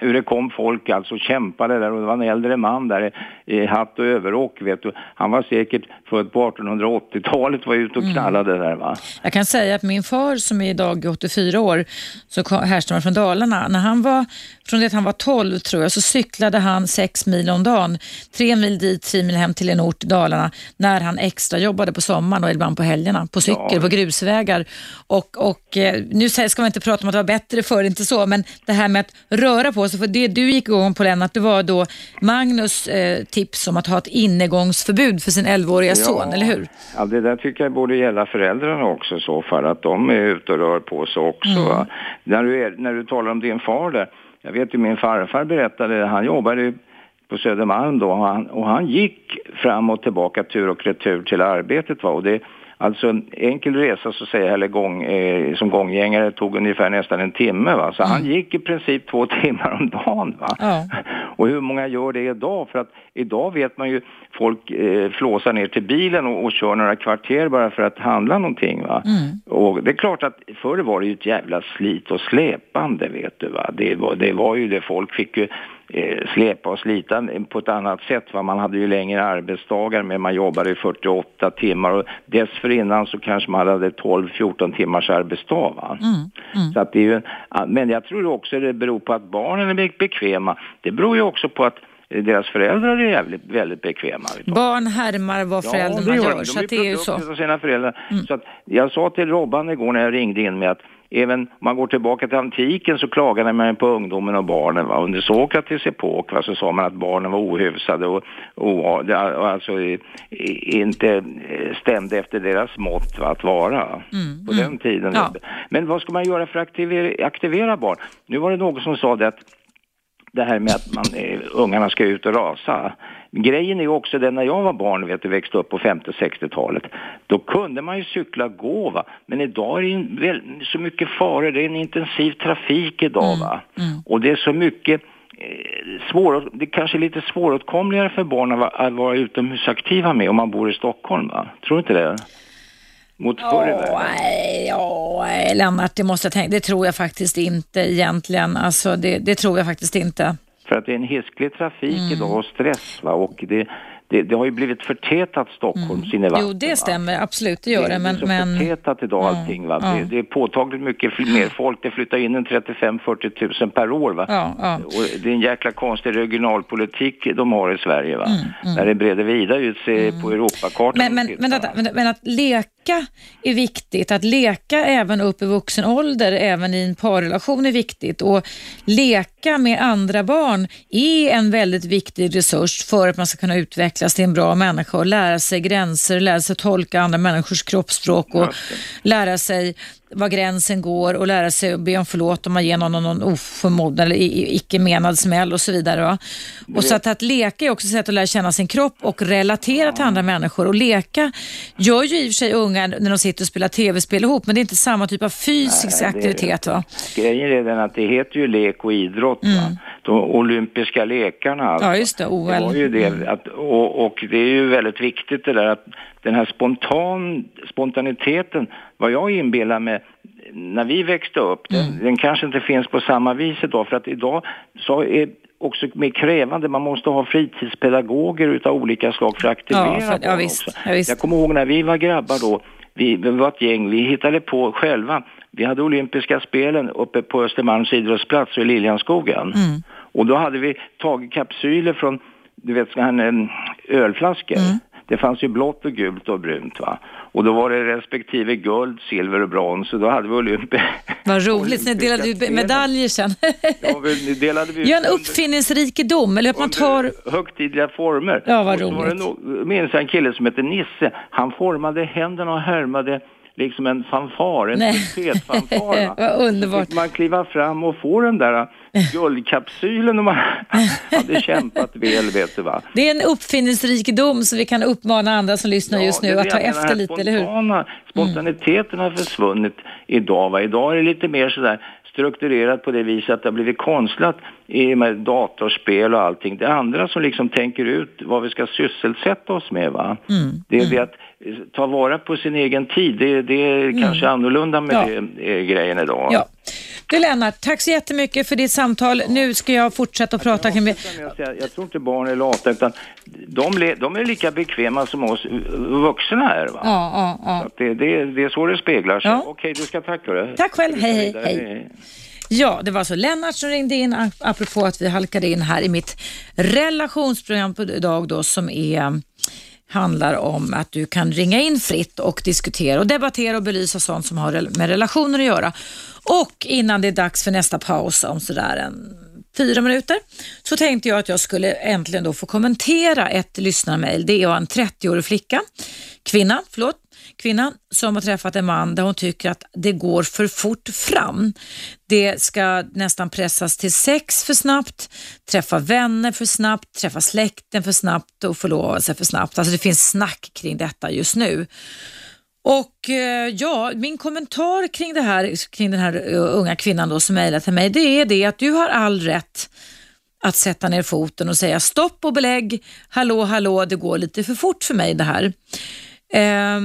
Hur det kom folk alltså kämpade där och det var en äldre man där i, hatt och överrock vet du. Han var säkert född på 1880-talet var ute och knallade där va. Jag kan säga att min far som är idag 84 år, så härstammar från Dalarna, när han var, från det att han var 12 tror jag, så cyklade han sex mil om dagen. Tre mil dit, tre mil hem till en ort i Dalarna, när han extra jobbade på sommaren och ibland på helgerna, på cykel, Ja. på grusvägar. Och, och eh, nu ska man inte prata om att det var bättre förr, inte så, men det här med att röra på sig, för det du gick igång på Lennart, det var då Magnus eh, tips om att ha ett innegångsförbud för sin 11-åriga son, eller hur? Ja, det där tycker jag borde gälla föräldrarna också i så fall, att de är ute och rör på sig också. Va? När, du är, när du talar om din far där, jag vet ju min farfar berättade, han jobbade ju på Södermalm då och han, och han gick fram och tillbaka tur och retur till arbetet va? och det Alltså en enkel resa så säger eller gång, eh, som gånggängare tog ungefär nästan en timme va. Så han gick i princip två timmar om dagen va. Ja. Och hur många gör det idag? För att idag vet man ju, folk eh, flåsar ner till bilen och, och kör några kvarter bara för att handla någonting va. Och det är klart att förr var det ju ett jävla slit och släpande vet du va. Det var, det var ju det, folk fick ju släpa och slita på ett annat sätt va. Man hade ju längre arbetsdagar men man jobbade i 48 timmar och dessförinnan så kanske man hade 12-14 timmars arbetsdag va. Så att det är ju, en- men jag tror också det beror på att barnen är be- bekväma. Det beror ju också på att eh, deras föräldrar är jävligt, väldigt bekväma. Barn härmar vad föräldrarna det gör gör, de. så De att det är ju så. sina föräldrar. Så att jag sa till Robban igår när jag ringde in med att även om man går tillbaka till antiken så klagade man på ungdomen och barnen. Va? Under Sokrates epok va, så sa man att barnen var ohyfsade och, och, och alltså inte eh, stämde efter deras mått va, att vara på den tiden. Mm, Ja. Men vad ska man göra för att aktivera, aktivera barn? Nu var det någon som sa det att det här med att man, eh, ungarna ska ut och rasa. Grejen är ju också den när jag var barn, vet du, växte upp på 50 60-talet. Då kunde man ju cykla och gå va. Men idag är det väl, så mycket faror, det är en intensiv trafik idag va. Och det är så mycket eh, svår, det är kanske är lite svåråtkomligare för barn att vara, utomhusaktiva med om man bor i Stockholm va. Tror du inte det? Mot förr i världen. ja, Lennart, det måste jag tänka. Det tror jag faktiskt inte egentligen. Alltså, det, det tror jag faktiskt inte. För att det är en hisklig trafik Mm. idag och stress va. Och det, det, det har ju blivit förtätat innevatten. Mm. Jo, det va. stämmer. Absolut, det gör det. är Men, så men förtätat idag allting va. ja. Det, det är påtagligt mycket mer folk. Det flyttar in en 35-40 tusen per år va. ja, ja. Och det är en jäkla konstig regionalpolitik de har i Sverige va. Mm, När det breder vidare ut sig på Europakartan. Men, men, men, detta, men, men att leka är viktigt. Att leka även upp i vuxen ålder, även i en parrelation är viktigt. Och leka med andra barn är en väldigt viktig resurs för att man ska kunna utvecklas till en bra människa och lära sig gränser, lära sig tolka andra människors kroppsspråk och lära sig var gränsen går och lära sig att be om förlåt om man ger någon någon oförmodad eller icke menad smäll och så vidare. Va? Och så att, att leka är också ett sätt att lära känna sin kropp och relatera till andra människor. Och leka gör ju i och för sig unga när de sitter och spelar tv-spel ihop, men det är inte samma typ av fysisk Nej, aktivitet. Va? Grejen är den att det heter ju lek och idrott. Va? De olympiska lekarna alltså. Mm. Ja, just det, OL. Det var ju det, att, och, och det är ju väldigt viktigt det där att den här spontan, spontaniteten, vad jag inbillar mig när vi växte upp, den, Mm. den kanske inte finns på samma vis idag för att idag så är också mer krävande, man måste ha fritidspedagoger utav olika slag för att aktivera Ja, för- ja, visst, också. ja. Jag kommer ihåg när vi var grabbar då, vi, vi var ett gäng, vi hittade på själva. Vi hade olympiska spelen uppe på Östermalms idrottsplats och i Liljanskogen. Mm. Och då hade vi tagit kapsyler från, du vet, såna här em, ölflaskor. Mm. Det fanns ju blått och gult och brunt va. Och då var det respektive guld, silver och brons och då hade vi olympi... Vad roligt, ni delade ut medaljer sen. Ja, vi delade vi Gör en uppfinningsrikedom, eller att man tar... högtidliga former. Ja, vad Och så var det roligt. nog- minns jag en kille som hette Nisse. Han formade händerna och härmade liksom en fanfar, en trumpetfanfar. va. Vad underbart. Fick man kliva fram och få den där guldkapsylen om man hade kämpat väl, vet du va. Det är en uppfinningsrikedom som vi kan uppmana andra som lyssnar Ja, just nu att ta efter lite, eller hur? Mm. spontana- Spontaniteten har försvunnit idag. Va? Idag är det lite mer sådär strukturerat på det viset att det har blivit konstlat i med datorspel och allting. Det andra som liksom tänker ut vad vi ska sysselsätta oss med. Va? Mm. Det är det att eh, ta vara på sin egen tid. Det, det är kanske annorlunda med Mm. Ja. eh, grejen idag. Ja. Du Lennart, tack så jättemycket för ditt samtal. Nu ska jag fortsätta att prata. Jag, jag, jag tror inte barn är lata utan de, de är lika bekväma som oss vuxna här. Va? Ja, ja, ja. det, det, det är så det speglar sig. Ja. Okej, du ska tacka. Du. Tack själv. Hej, hej, hej. Ja, det var så Lennart som ringde in ap- apropå att vi halkade in här i mitt relationsprogram på idag då som är handlar om att du kan ringa in fritt och diskutera och debattera och belysa sånt som har med relationer att göra. Och innan det är dags för nästa paus om sådär en fyra minuter så tänkte jag att jag skulle äntligen då få kommentera ett lyssnarmail. Det är en 30-årig flicka, kvinna, förlåt, kvinna som har träffat en man där hon tycker att det går för fort fram. Det ska nästan pressas till sex för snabbt, träffa vänner för snabbt, träffa släkten för snabbt och förlova sig för snabbt. Alltså det finns snack kring detta just nu. Och eh, ja, min kommentar kring, det här, kring den här eh, unga kvinnan då som mejlade till mig, det är det att du har all rätt att sätta ner foten och säga stopp och belägg, hallå, hallå, det går lite för fort för mig det här. Eh,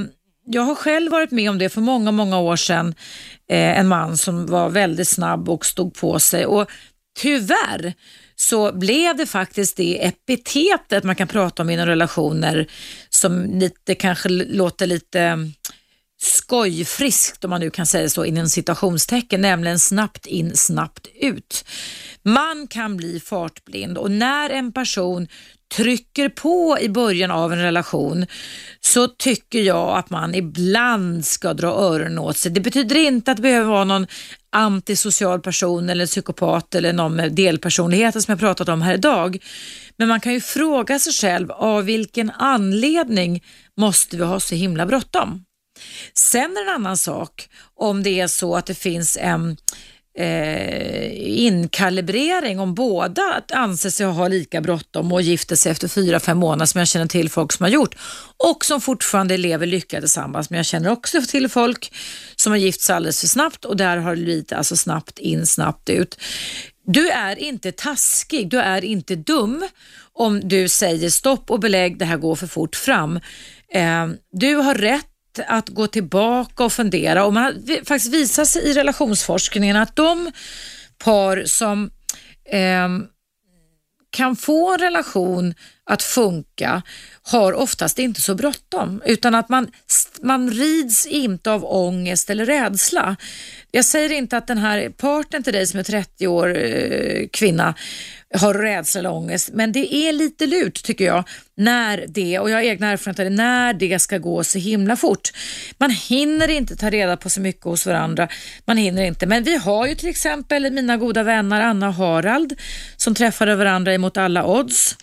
jag har själv varit med om det för många, många år sedan. Eh, en man som var väldigt snabb och stod på sig och tyvärr så blev det faktiskt det epitetet man kan prata om inom relationer som lite kanske låter lite skojfriskt om man nu kan säga så inom citationstecken, nämligen snabbt in, snabbt ut. Man kan bli fartblind och när en person trycker på i början av en relation så tycker jag att man ibland ska dra öronen åt sig. Det betyder inte att det behöver vara någon antisocial person eller psykopat eller någon med delpersonligheter som jag pratat om här idag. Men man kan ju fråga sig själv av vilken anledning måste vi ha så himla bråttom? Sen är det en annan sak om det är så att det finns en eh, inkalibrering om båda att anser sig ha lika bråttom och gifter sig efter fyra, fem månader som jag känner till folk som har gjort och som fortfarande lever lyckliga tillsammans. Men jag känner också till folk som har gift sig alldeles för snabbt och där har det blivit alltså snabbt in, snabbt ut. Du är inte taskig, du är inte dum om du säger stopp och belägg, det här går för fort fram. Eh, du har rätt att gå tillbaka och fundera. Och man har faktiskt visat sig i relationsforskningen att de par som eh, kan få en relation att funka har oftast inte så bråttom utan att man, man rids inte av ångest eller rädsla. Jag säger inte att den här partnern till dig som är 30 år eh, kvinna har rädsla eller ångest men det är lite lurt tycker jag när det, och jag har egna erfarenheter när det ska gå så himla fort. Man hinner inte ta reda på så mycket hos varandra. Man hinner inte. Men vi har ju till exempel mina goda vänner Anna och Harald som träffade varandra emot alla odds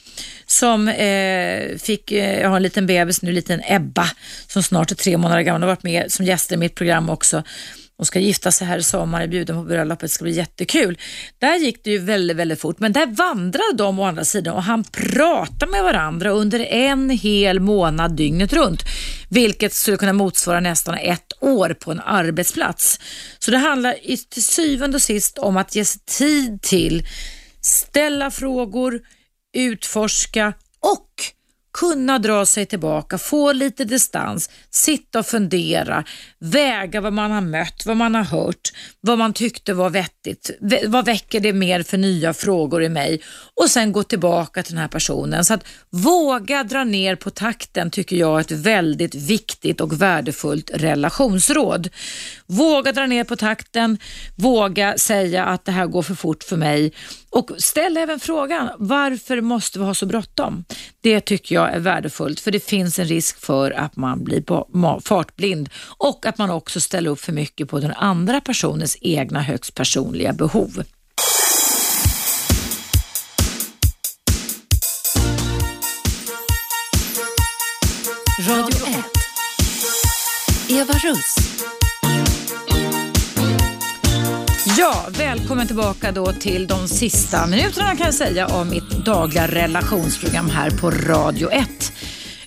som eh, fick, eh, jag har en liten bebis nu, en liten Ebba som snart är tre månader gammal och har varit med som gäster i mitt program också. Hon ska gifta sig här i sommar, är bjuden på bröllopet, det ska bli jättekul. Där gick det ju väldigt, väldigt fort, men där vandrade de å andra sidan och han pratade med varandra under en hel månad dygnet runt, vilket skulle kunna motsvara nästan ett år på en arbetsplats. Så det handlar till syvende och sist om att ge sig tid till ställa frågor, utforska och kunna dra sig tillbaka, få lite distans, sitta och fundera, väga vad man har mött, vad man har hört, vad man tyckte var vettigt, vad väcker det mer för nya frågor i mig och sen gå tillbaka till den här personen. Så att våga dra ner på takten tycker jag är ett väldigt viktigt och värdefullt relationsråd. Våga dra ner på takten, våga säga att det här går för fort för mig och ställ även frågan varför måste vi ha så bråttom? Det tycker jag är värdefullt för det finns en risk för att man blir fartblind och att man också ställer upp för mycket på den andra personens egna högst personliga behov. Radio 1. Eva Russ. Ja, välkommen tillbaka då till de sista minuterna kan jag säga av mitt dagliga relationsprogram här på Radio 1.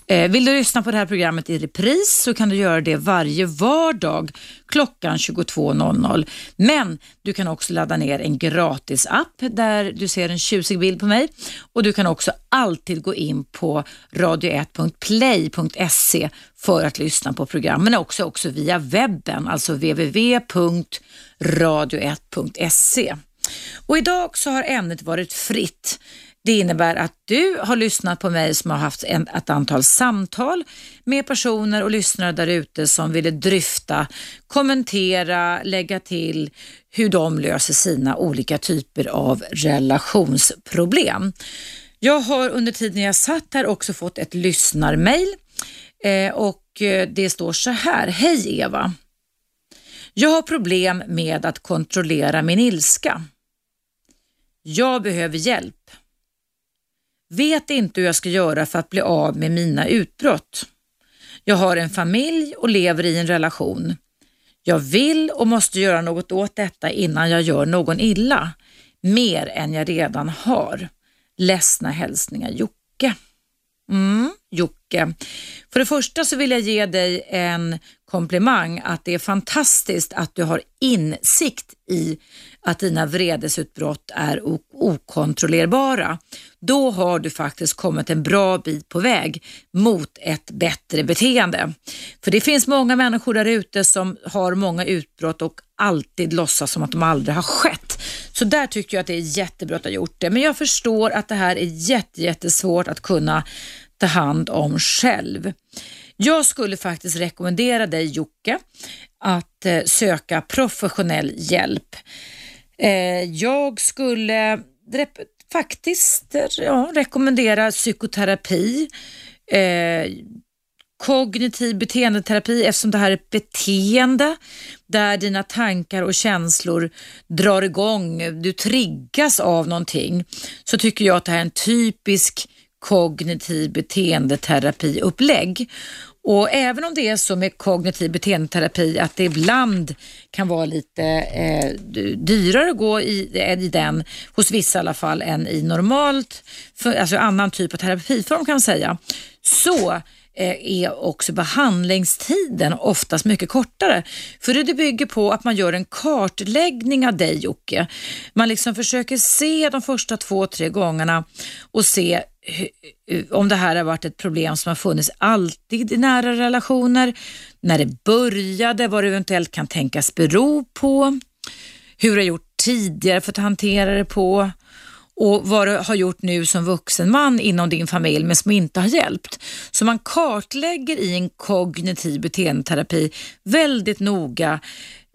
Eh, Vill du lyssna på det här programmet i repris så kan du göra det varje vardag klockan 22.00. Men du kan också ladda ner en gratis app där du ser en tjusig bild på mig och du kan också alltid gå in på radio1.play.se för att lyssna på programmen också, också via webben, alltså www.radio1.se. Och idag så har ämnet varit fritt. Det innebär att du har lyssnat på mig som har haft en, ett antal samtal med personer och lyssnare där ute som ville dryfta, kommentera, lägga till hur de löser sina olika typer av relationsproblem. Jag har under tiden jag satt här också fått ett lyssnarmail eh, och eh, det står så här. Hej Eva! Jag har problem med att kontrollera min ilska. Jag behöver hjälp. Vet inte hur jag ska göra för att bli av med mina utbrott. Jag har en familj och lever i en relation. Jag vill och måste göra något åt detta innan jag gör någon illa. Mer än jag redan har. Ledsna hälsningar Jocke. Mm, Jocke. För det första så vill jag ge dig en komplimang att det är fantastiskt att du har insikt i att dina vredesutbrott är okontrollerbara. Då har du faktiskt kommit en bra bit på väg mot ett bättre beteende. För det finns många människor där ute som har många utbrott och alltid låtsas som att de aldrig har skett. Så där tycker jag att det är jättebra att du har gjort det. Men jag förstår att det här är jätte, jättesvårt att kunna ta hand om själv. Jag skulle faktiskt rekommendera dig Jocke att eh, söka professionell hjälp. Eh, jag skulle faktiskt ja, rekommendera psykoterapi, eh, kognitiv beteendeterapi eftersom det här är ett beteende där dina tankar och känslor drar igång, du triggas av någonting, så tycker jag att det här är en typisk kognitiv beteendeterapiupplägg. Och även om det är så med kognitiv beteendeterapi att det ibland kan vara lite eh, dyrare att gå i, eh, i den, hos vissa i alla fall, än i normalt, för, alltså annan typ av terapiform kan man säga, så eh, är också behandlingstiden oftast mycket kortare. För det bygger på att man gör en kartläggning av dig Jocke. Man liksom försöker se de första två, tre gångerna och se Eh, om det här har varit ett problem som har funnits alltid i nära relationer, när det började, vad det eventuellt kan tänkas bero på, hur du har gjort tidigare för att hantera det på och vad du har gjort nu som vuxen man inom din familj men som inte har hjälpt. Så man kartlägger i en kognitiv beteendeterapi väldigt noga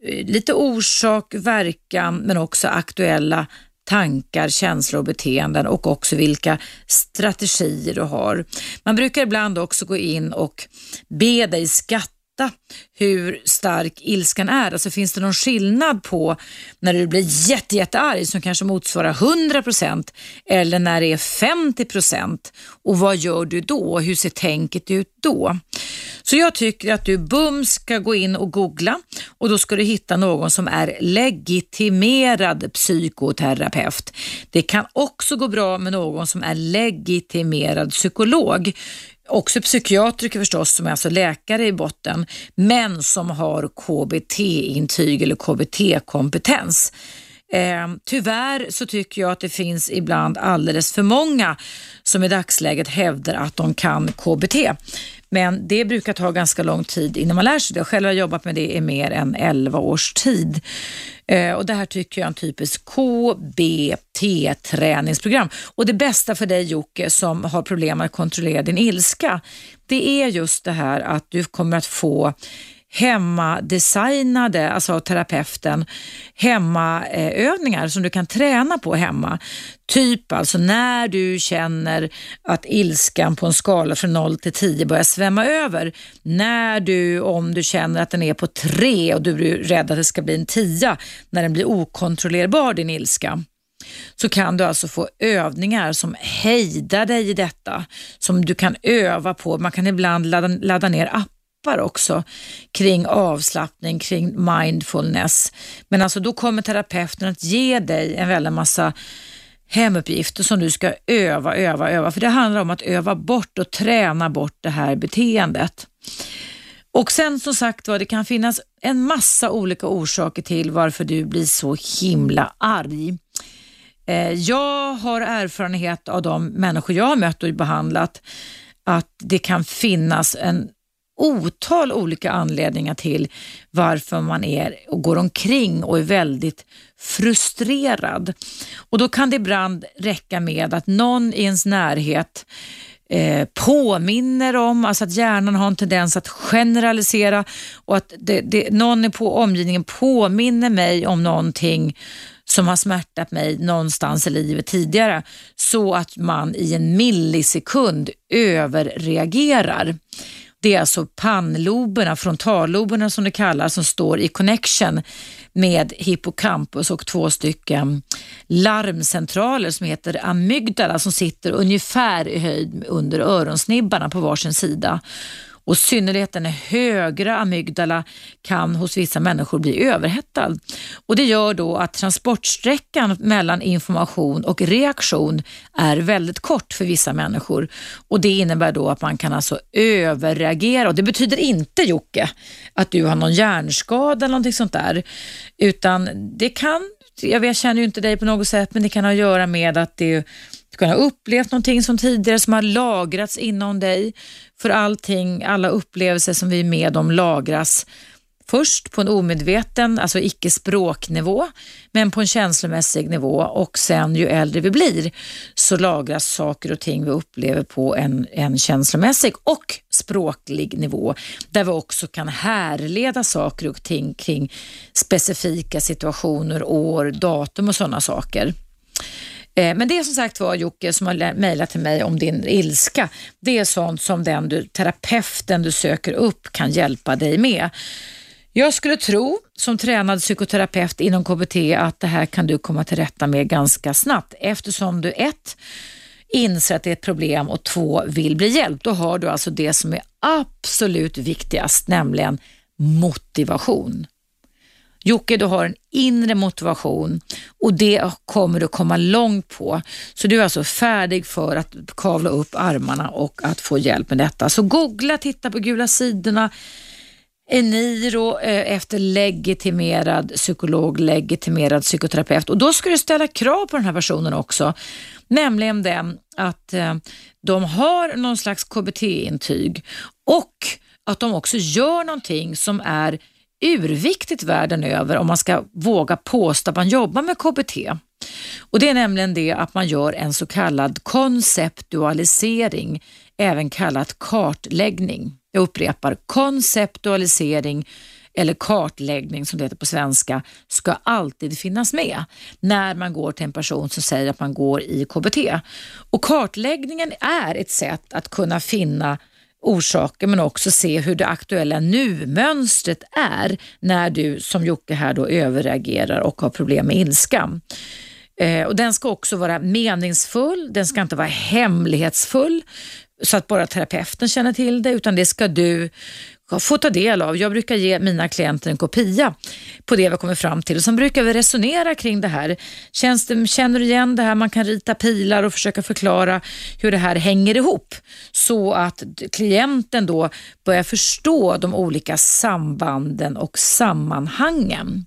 eh, lite orsak, verkan men också aktuella tankar, känslor och beteenden och också vilka strategier du har. Man brukar ibland också gå in och be dig skatta hur stark ilskan är. Alltså finns det någon skillnad på när du blir jätte, jättearg som kanske motsvarar 100% eller när det är 50% och vad gör du då? Hur ser tänket ut då? Så jag tycker att du bums ska gå in och googla och då ska du hitta någon som är legitimerad psykoterapeut. Det kan också gå bra med någon som är legitimerad psykolog också psykiatriker förstås, som är alltså läkare i botten, men som har KBT-intyg eller KBT-kompetens. Eh, tyvärr så tycker jag att det finns ibland alldeles för många som i dagsläget hävdar att de kan KBT. Men det brukar ta ganska lång tid innan man lär sig det. Själv har jobbat med det i mer än 11 års tid. Eh, och Det här tycker jag är en typisk KBT-träningsprogram. Och Det bästa för dig Jocke som har problem att kontrollera din ilska, det är just det här att du kommer att få hemmadesignade, alltså av terapeuten, hemmaövningar som du kan träna på hemma. Typ alltså när du känner att ilskan på en skala från 0 till 10 börjar svämma över. När du, om du känner att den är på 3 och du är rädd att det ska bli en 10 när den blir okontrollerbar din ilska så kan du alltså få övningar som hejdar dig i detta, som du kan öva på. Man kan ibland ladda, ladda ner appar appar också kring avslappning, kring mindfulness. Men alltså då kommer terapeuten att ge dig en väldig massa hemuppgifter som du ska öva, öva, öva. För det handlar om att öva bort och träna bort det här beteendet. Och sen som sagt var, det kan finnas en massa olika orsaker till varför du blir så himla arg. Eh, jag har erfarenhet av de människor jag har mött och behandlat att det kan finnas en otal olika anledningar till varför man är och går omkring och är väldigt frustrerad. Och Då kan det ibland räcka med att någon i ens närhet eh, påminner om, alltså att hjärnan har en tendens att generalisera och att det, det, någon i på omgivningen påminner mig om någonting som har smärtat mig någonstans i livet tidigare så att man i en millisekund överreagerar. Det är alltså pannloberna, frontalloberna som det kallas, som står i connection med hippocampus och två stycken larmcentraler som heter amygdala som sitter ungefär i höjd under öronsnibbarna på varsin sida och synnerhet den högra amygdala kan hos vissa människor bli överhettad. Och Det gör då att transportsträckan mellan information och reaktion är väldigt kort för vissa människor. Och Det innebär då att man kan alltså överreagera. Och det betyder inte Jocke att du har någon hjärnskada eller någonting sånt där. Utan det kan, jag känner ju inte dig på något sätt men det kan ha att göra med att det kunna ha upplevt någonting som tidigare som har lagrats inom dig. För allting, alla upplevelser som vi är med om lagras först på en omedveten, alltså icke språknivå, men på en känslomässig nivå och sen ju äldre vi blir så lagras saker och ting vi upplever på en, en känslomässig och språklig nivå där vi också kan härleda saker och ting kring specifika situationer, år, datum och sådana saker. Eh, men det som sagt var Jocke som har mejlat till mig om din ilska, det är sånt som den du, terapeuten du söker upp kan hjälpa dig med. Jag skulle tro som tränad psykoterapeut inom KBT att det här kan du komma till rätta med ganska snabbt eftersom du ett inser att det är ett problem och två vill bli hjälpt. Då har du alltså det som är absolut viktigast, nämligen motivation. Jocke, du har en inre motivation och det kommer du komma långt på. Så du är alltså färdig för att kavla upp armarna och att få hjälp med detta. Så googla, titta på gula sidorna. Eniro eh, efter legitimerad psykolog, legitimerad psykoterapeut och då ska du ställa krav på den här personen också. Nämligen den att eh, de har någon slags KBT-intyg och att de också gör någonting som är urviktigt världen över om man ska våga påstå att man jobbar med KBT. Och Det är nämligen det att man gör en så kallad konceptualisering, även kallat kartläggning. Jag upprepar, konceptualisering eller kartläggning som det heter på svenska ska alltid finnas med när man går till en person som säger att man går i KBT. Och Kartläggningen är ett sätt att kunna finna orsaker men också se hur det aktuella nu-mönstret är när du som Jocke här då överreagerar och har problem med ilskan. Eh, och Den ska också vara meningsfull, den ska inte vara hemlighetsfull så att bara terapeuten känner till det, utan det ska du få ta del av. Jag brukar ge mina klienter en kopia på det vi kommer fram till. Sen brukar vi resonera kring det här. Känns det, känner du igen det här? Man kan rita pilar och försöka förklara hur det här hänger ihop så att klienten då börjar förstå de olika sambanden och sammanhangen.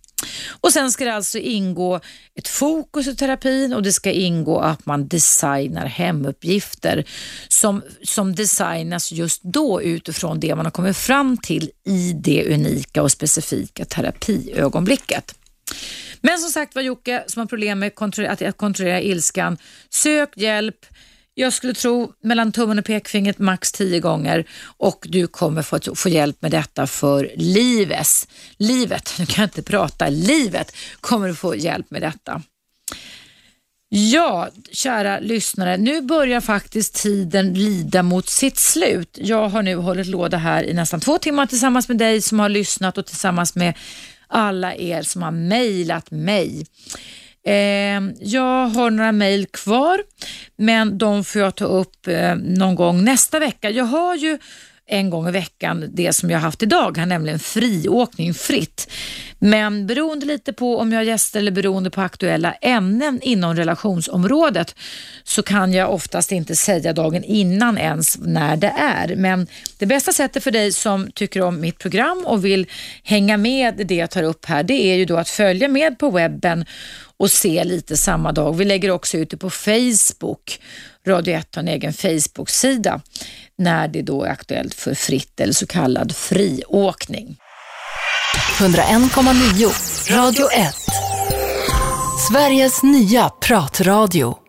Och Sen ska det alltså ingå ett fokus i terapin och det ska ingå att man designar hemuppgifter som, som designas just då utifrån det man har kommit fram till i det unika och specifika terapiögonblicket. Men som sagt var Jocke som har problem med att kontrollera ilskan, sök hjälp, jag skulle tro mellan tummen och pekfingret max tio gånger och du kommer få, få hjälp med detta för livet. Livet, nu kan jag inte prata, livet kommer du få hjälp med detta. Ja, kära lyssnare, nu börjar faktiskt tiden lida mot sitt slut. Jag har nu hållit låda här i nästan två timmar tillsammans med dig som har lyssnat och tillsammans med alla er som har mejlat mig. Eh, jag har några mejl kvar, men de får jag ta upp eh, någon gång nästa vecka. Jag har ju en gång i veckan det som jag haft idag, här, nämligen friåkning fritt. Men beroende lite på om jag har gäster eller beroende på aktuella ämnen inom relationsområdet så kan jag oftast inte säga dagen innan ens när det är. Men det bästa sättet för dig som tycker om mitt program och vill hänga med det jag tar upp här, det är ju då att följa med på webben och se lite samma dag. Vi lägger också ut det på Facebook. Radio 1 har en egen Facebook-sida när det då är aktuellt för fritt eller så kallad friåkning. 101,9 Radio 1 Sveriges nya pratradio